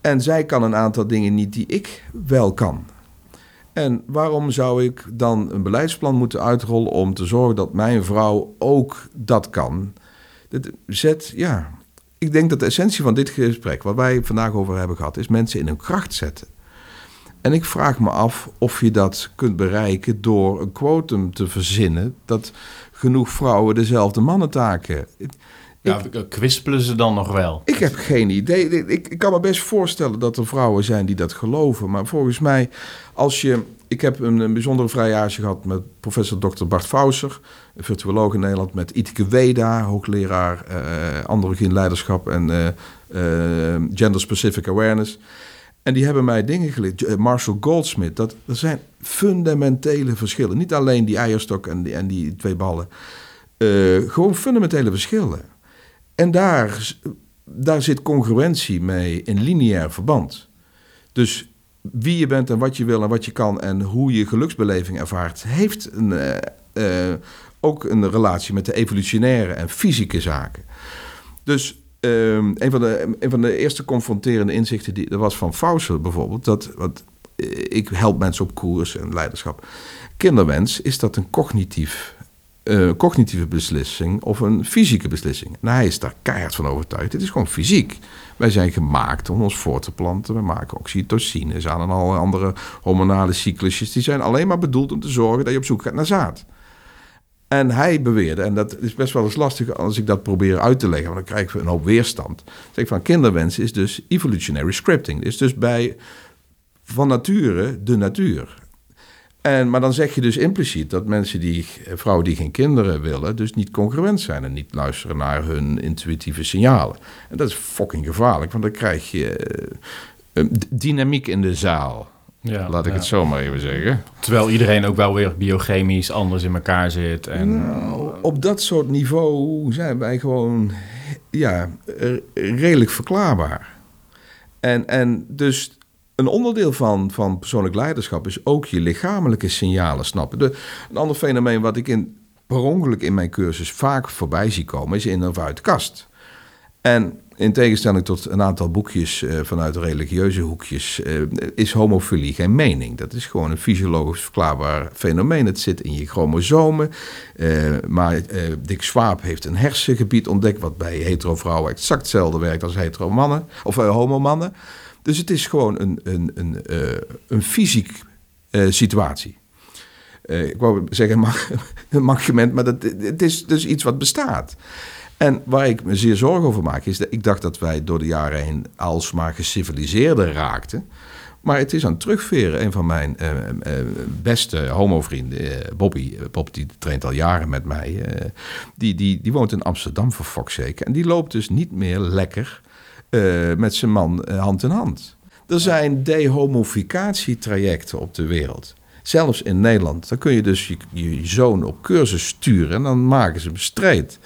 En zij kan een aantal dingen niet die ik wel kan. En waarom zou ik dan een beleidsplan moeten uitrollen om te zorgen dat mijn vrouw ook dat kan? Dat zet, ja. Ik denk dat de essentie van dit gesprek, wat wij vandaag over hebben gehad, is mensen in hun kracht zetten. En ik vraag me af of je dat kunt bereiken door een quotum te verzinnen dat genoeg vrouwen dezelfde mannentaken. Ik, Ja, kwispelen ze dan nog wel? ik heb geen idee. Ik, ik kan me best voorstellen dat er vrouwen zijn die dat geloven. Maar volgens mij, als je. Ik heb een, bijzondere vrijage gehad met professor Dr. Bart Fauser, een virtuoloog in Nederland, met Itike Weda, hoogleraar uh, androgyne leiderschap en uh, uh, gender-specific awareness. En die hebben mij dingen geleerd. Marshall Goldsmith, dat, er zijn fundamentele verschillen. Niet alleen die eierstok en die, en die twee ballen. gewoon fundamentele verschillen. En daar, daar zit congruentie mee in lineair verband. Dus wie je bent en wat je wil en wat je kan en hoe je geluksbeleving ervaart, heeft een, uh, uh, ook een relatie met de evolutionaire en fysieke zaken. Dus uh, een, van de, van de eerste confronterende inzichten die er was van Fauser bijvoorbeeld, dat wat, ik help mensen op koers en leiderschap. Kinderwens is dat een cognitief uh, cognitieve beslissing of een fysieke beslissing. Nou, hij is daar keihard van overtuigd. Het is gewoon fysiek. Wij zijn gemaakt om ons voor te planten. We maken oxytocines aan en alle andere hormonale cyclusjes. Die zijn alleen maar bedoeld om te zorgen dat je op zoek gaat naar zaad. En hij beweerde, en dat is best wel eens lastig als ik dat probeer uit te leggen, want dan krijg ik een hoop weerstand. Zeg van kinderwens is dus evolutionary scripting. Is dus bij van nature de natuur. En, maar dan zeg je dus impliciet dat mensen die, vrouwen die geen kinderen willen, dus niet congruent zijn en niet luisteren naar hun intuïtieve signalen. En dat is fucking gevaarlijk, want dan krijg je uh, dynamiek in de zaal. Ja, Laat ik ja. het zo maar even zeggen. Terwijl iedereen ook wel weer biochemisch anders in elkaar zit. En... Nou, op dat soort niveau zijn wij gewoon ja, redelijk verklaarbaar. En, en dus een onderdeel van, van persoonlijk leiderschap is ook je lichamelijke signalen snappen. De, een ander fenomeen wat ik in, per ongeluk in mijn cursus vaak voorbij zie komen, is in of uit de kast. En in tegenstelling tot een aantal boekjes uh, vanuit religieuze hoekjes, uh, is homofilie geen mening. Dat is gewoon een fysiologisch verklaarbaar fenomeen. Het zit in je chromosomen. Uh, maar Dick Swaap heeft een hersengebied ontdekt, wat bij hetero vrouwen exact hetzelfde werkt als hetero mannen, of homomannen. Dus het is gewoon een, een, een, uh, een fysiek uh, situatie. Uh, ik wou zeggen een mankement, maar dat, het is dus iets wat bestaat. En waar ik me zeer zorgen over maak, is dat ik dacht dat wij door de jaren heen alsmaar geciviliseerder raakten. Maar het is aan het terugveren. Een van mijn beste homovrienden, Bobby, Bob die traint al jaren met mij, die, die, die woont in Amsterdam voor Fox zeker. En die loopt dus niet meer lekker uh, met zijn man uh, hand in hand. Er zijn dehomoficatietrajecten op de wereld. Zelfs in Nederland. Dan kun je dus je, je zoon op cursus sturen en dan maken ze hem strijd.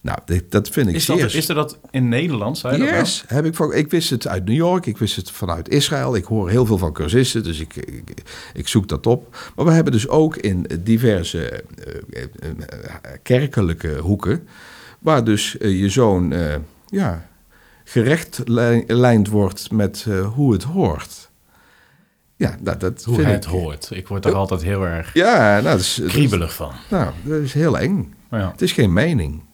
Nou, dit, dat vind ik is. Dat, is er dat in Nederland? Zei yes, heb ik, van, ik wist het uit New York, ik wist het vanuit Israël. Ik hoor heel veel van cursisten, dus ik, ik, ik zoek dat op. Maar we hebben dus ook in diverse uh, kerkelijke hoeken... waar dus je zoon ja, gerechtlijnd wordt met uh, hoe het hoort. Ja, dat, dat hoe het ik, hoort. Ik word er altijd heel erg ja, nou, dat is, kriebelig van. Nou, dat is heel eng. Ja. Het is geen mening.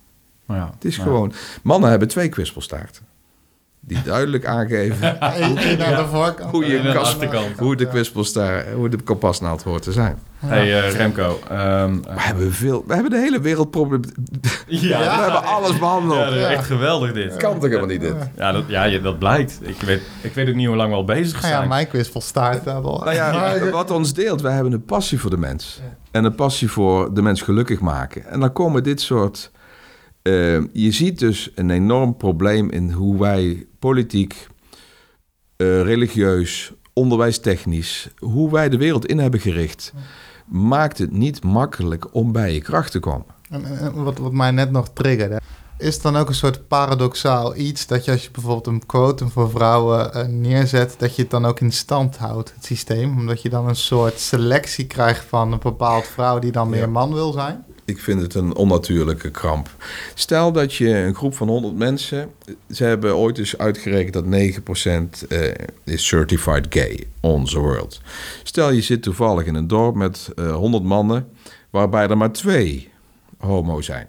Ja. Het is gewoon... Mannen hebben twee kwispelstaarten die duidelijk aangeven hoe, naar de voorkant. hoe, je de achterkant. hoe de kwispelstaar, hoe de kompasnaald hoort te zijn. Hey uh, Remco. Um, we, hebben veel, we hebben de hele wereldprobleem. Ja, we hebben alles behandeld. Ja. Echt geweldig dit. Kan toch helemaal niet dit? Ja, dat, ja, dat blijkt. Ik weet, ik weet ook niet hoe lang we al bezig zijn. Ja, mijn kwispelstaart. Nou ja, wat ons deelt, wij hebben een passie voor de mens. En een passie voor de mens gelukkig maken. En dan komen dit soort... Uh, je ziet dus een enorm probleem in hoe wij politiek, uh, religieus, onderwijstechnisch, hoe wij de wereld in hebben gericht, maakt het niet makkelijk om bij je kracht te komen. En, en wat, wat mij net nog triggerde, is dan ook een soort paradoxaal iets dat je als je bijvoorbeeld een quotum voor vrouwen uh, neerzet, dat je het dan ook in stand houdt, het systeem, omdat je dan een soort selectie krijgt van een bepaald vrouw die dan meer ja. man wil zijn? Ik vind het een onnatuurlijke kramp. Stel dat je een groep van 100 mensen. Ze hebben ooit eens uitgerekend dat 9% uh, is certified gay on the world. Stel je zit toevallig in een dorp met uh, 100 mannen. waarbij er maar twee homo zijn.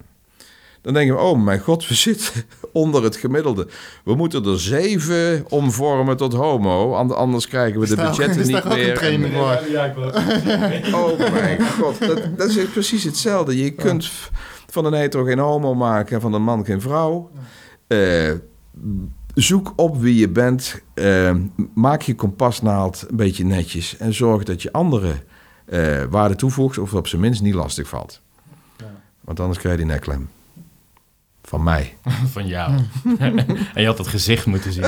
Dan denken we, oh mijn god, we zitten onder het gemiddelde. We moeten er zeven omvormen tot homo, anders krijgen we de budgetten niet meer. Oh mijn god, dat, dat, is precies hetzelfde. Je kunt van een hetero geen homo maken en van een man geen vrouw. Uh, zoek op wie je bent. eh, maak je kompasnaald een beetje netjes. En zorg dat je anderen eh, waarde toevoegt. Of op zijn minst niet lastig valt. Want anders krijg je die neklem. Van mij. Van jou. en je had het gezicht moeten zien.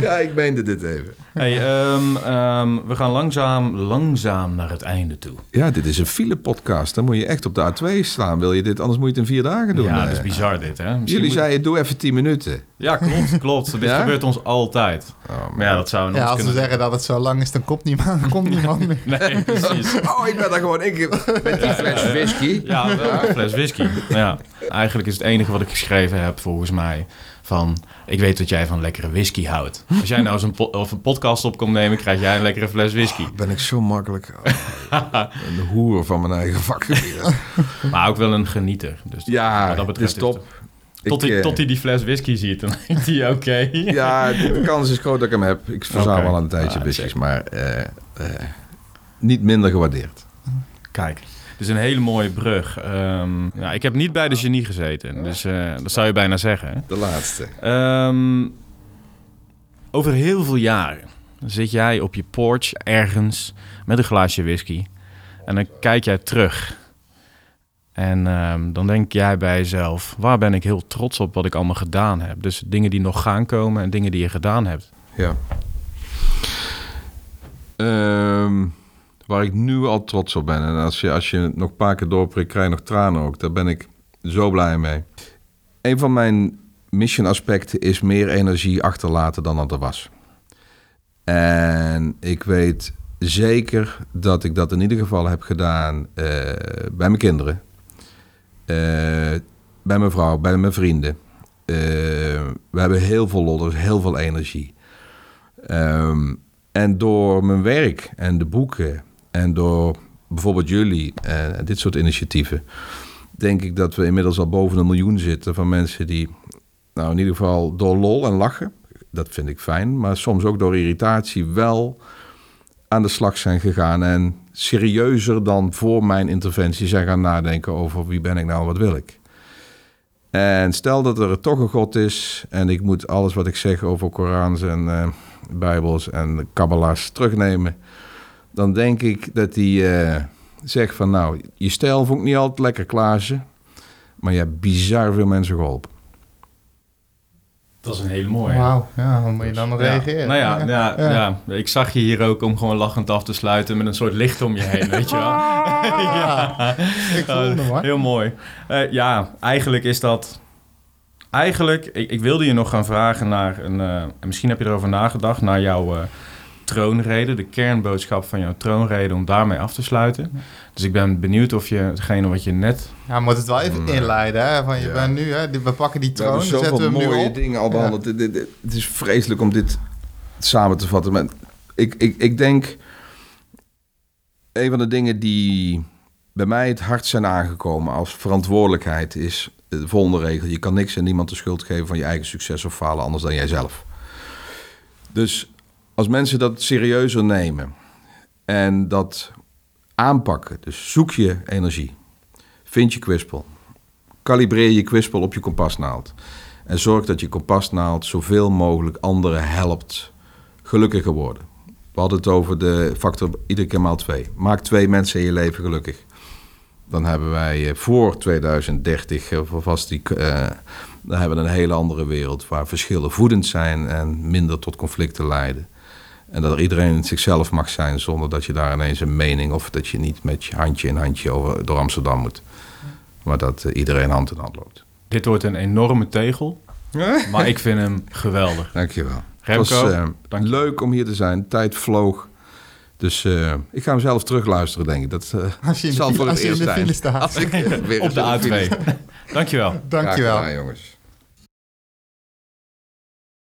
ja, ik meende dit even. Hey, ehm, ehm, we gaan langzaam, langzaam naar het einde toe. Ja, dit is een file-podcast. Dan moet je echt op de A2 staan. Wil je dit? Anders moet je het in vier dagen doen. ja, Eh, dat is bizar dit, hè? Misschien Jullie moet- zeiden, doe even 10 minuten. Ja, klopt, klopt. Dit Ja? gebeurt ons altijd. Oh, Maar ja, dat zou Ja, als we kunnen... zeggen dat het zo lang is, dan komt niemand, komt niemand meer. Nee, precies. Oh, ik ben daar gewoon in met die fles whisky. Ja, wel een fles whisky. Ja, eigenlijk is het enige wat ik geschreven heb, volgens mij, van... Ik weet dat jij van lekkere whisky houdt. Als jij nou eens een, po- of een podcast op komt nemen, krijg jij een lekkere fles whisky. Ben ik zo makkelijk. Oh, een hoer van mijn eigen vakgebied. Maar ook wel een genieter. Dus Ja, dat betreft top. Tot Ik, hij, eh, tot hij die fles whisky ziet, dan denkt hij, oké. Ja, de kans is groot dat ik hem heb. Ik verzamel Oké. al een tijdje Ah, whiskies, maar eh, eh, niet minder gewaardeerd. Kijk, dus een hele mooie brug. Ja, ik heb niet bij de genie gezeten, dus eh, dat zou je bijna zeggen. De laatste. Ehm, over heel veel jaren zit jij op je porch ergens met een glaasje whisky. En dan kijk jij terug. En ehm, dan denk jij bij jezelf, waar ben ik heel trots op wat ik allemaal gedaan heb. Dus dingen die nog gaan komen en dingen die je gedaan hebt. Ja. Ehm, waar ik nu al trots op ben. En als je, als je nog een paar keer doorprikt, krijg je nog tranen ook. Daar ben ik zo blij mee. Een van mijn mission aspecten is meer energie achterlaten dan dat er was. En ik weet zeker dat ik dat in ieder geval heb gedaan eh, bij mijn kinderen. eh, bij mijn vrouw, bij mijn vrienden. Eh, we hebben heel veel lol, er is heel veel energie. Ehm, en door mijn werk en de boeken en door bijvoorbeeld jullie en dit soort initiatieven, denk ik dat we inmiddels al boven een miljoen zitten van mensen die, nou in ieder geval door lol en lachen, dat vind ik fijn, maar soms ook door irritatie wel aan de slag zijn gegaan en serieuzer dan voor mijn interventie zijn gaan nadenken over wie ben ik nou en wat wil ik. En stel dat er toch een God is en ik moet alles wat ik zeg over Korans en eh, Bijbels en Kabbalahs terugnemen, dan denk ik dat hij eh, zegt van nou, je stijl vond ik niet altijd lekker Klaasje, maar je hebt bizar veel mensen geholpen. Dat is een hele mooie. Wauw, ja, hoe moet je dan nog Ja. reageren? Nou ja, ja, Ja. ja. ik zag je hier ook om gewoon lachend af te sluiten met een soort licht om je heen, weet je wel. ja. Ik hem. Heel mooi. Eh, ja, eigenlijk is dat... Eigenlijk, ik, ik wilde je nog gaan vragen naar een... eh, en misschien heb je erover nagedacht, naar jouw eh, troonrede. De kernboodschap van jouw troonrede, om daarmee af te sluiten. Dus ik ben benieuwd of je hetgene wat je net... Ja, moet het wel even Nee. inleiden, hè? Van je Ja. bent nu, hè? die- We pakken die We troon, hebben dan zetten we hem nu mooie op. dingen al behandeld. Dit- dit- dit- Het is vreselijk om dit samen te vatten. Maar ik, ik, ik denk, een van de dingen die bij mij het hardst zijn aangekomen als verantwoordelijkheid is de volgende regel. Je kan niks en niemand de schuld geven van je eigen succes of falen anders dan jijzelf. Dus als mensen dat serieuzer nemen en dat aanpakken, dus zoek je energie, vind je kwispel, kalibreer je kwispel op je kompasnaald. En zorg dat je kompasnaald zoveel mogelijk anderen helpt gelukkiger worden. We hadden het over de factor iedere keer maal twee. Maak twee mensen in je leven gelukkig. Dan hebben wij eh, voor 2030 eh, vast die, eh, dan hebben we een hele andere wereld waar verschillen voedend zijn en minder tot conflicten leiden. En dat er iedereen zichzelf mag zijn zonder dat je daar ineens een mening of dat je niet met je handje in handje over, door Amsterdam moet. Maar dat eh, iedereen hand in hand loopt. Dit wordt een enorme tegel, maar ik vind hem geweldig. Dankjewel. Remco, het was dank je. leuk om hier te zijn. Tijd vloog. Dus eh, ik ga hem zelf terugluisteren, denk ik. Dat eh, Als je in de zal voor het als je in eerst de zijn. file staat. Als ik weer Op de eens in A2. Dankjewel. Graag Dankjewel. gedaan, jongens.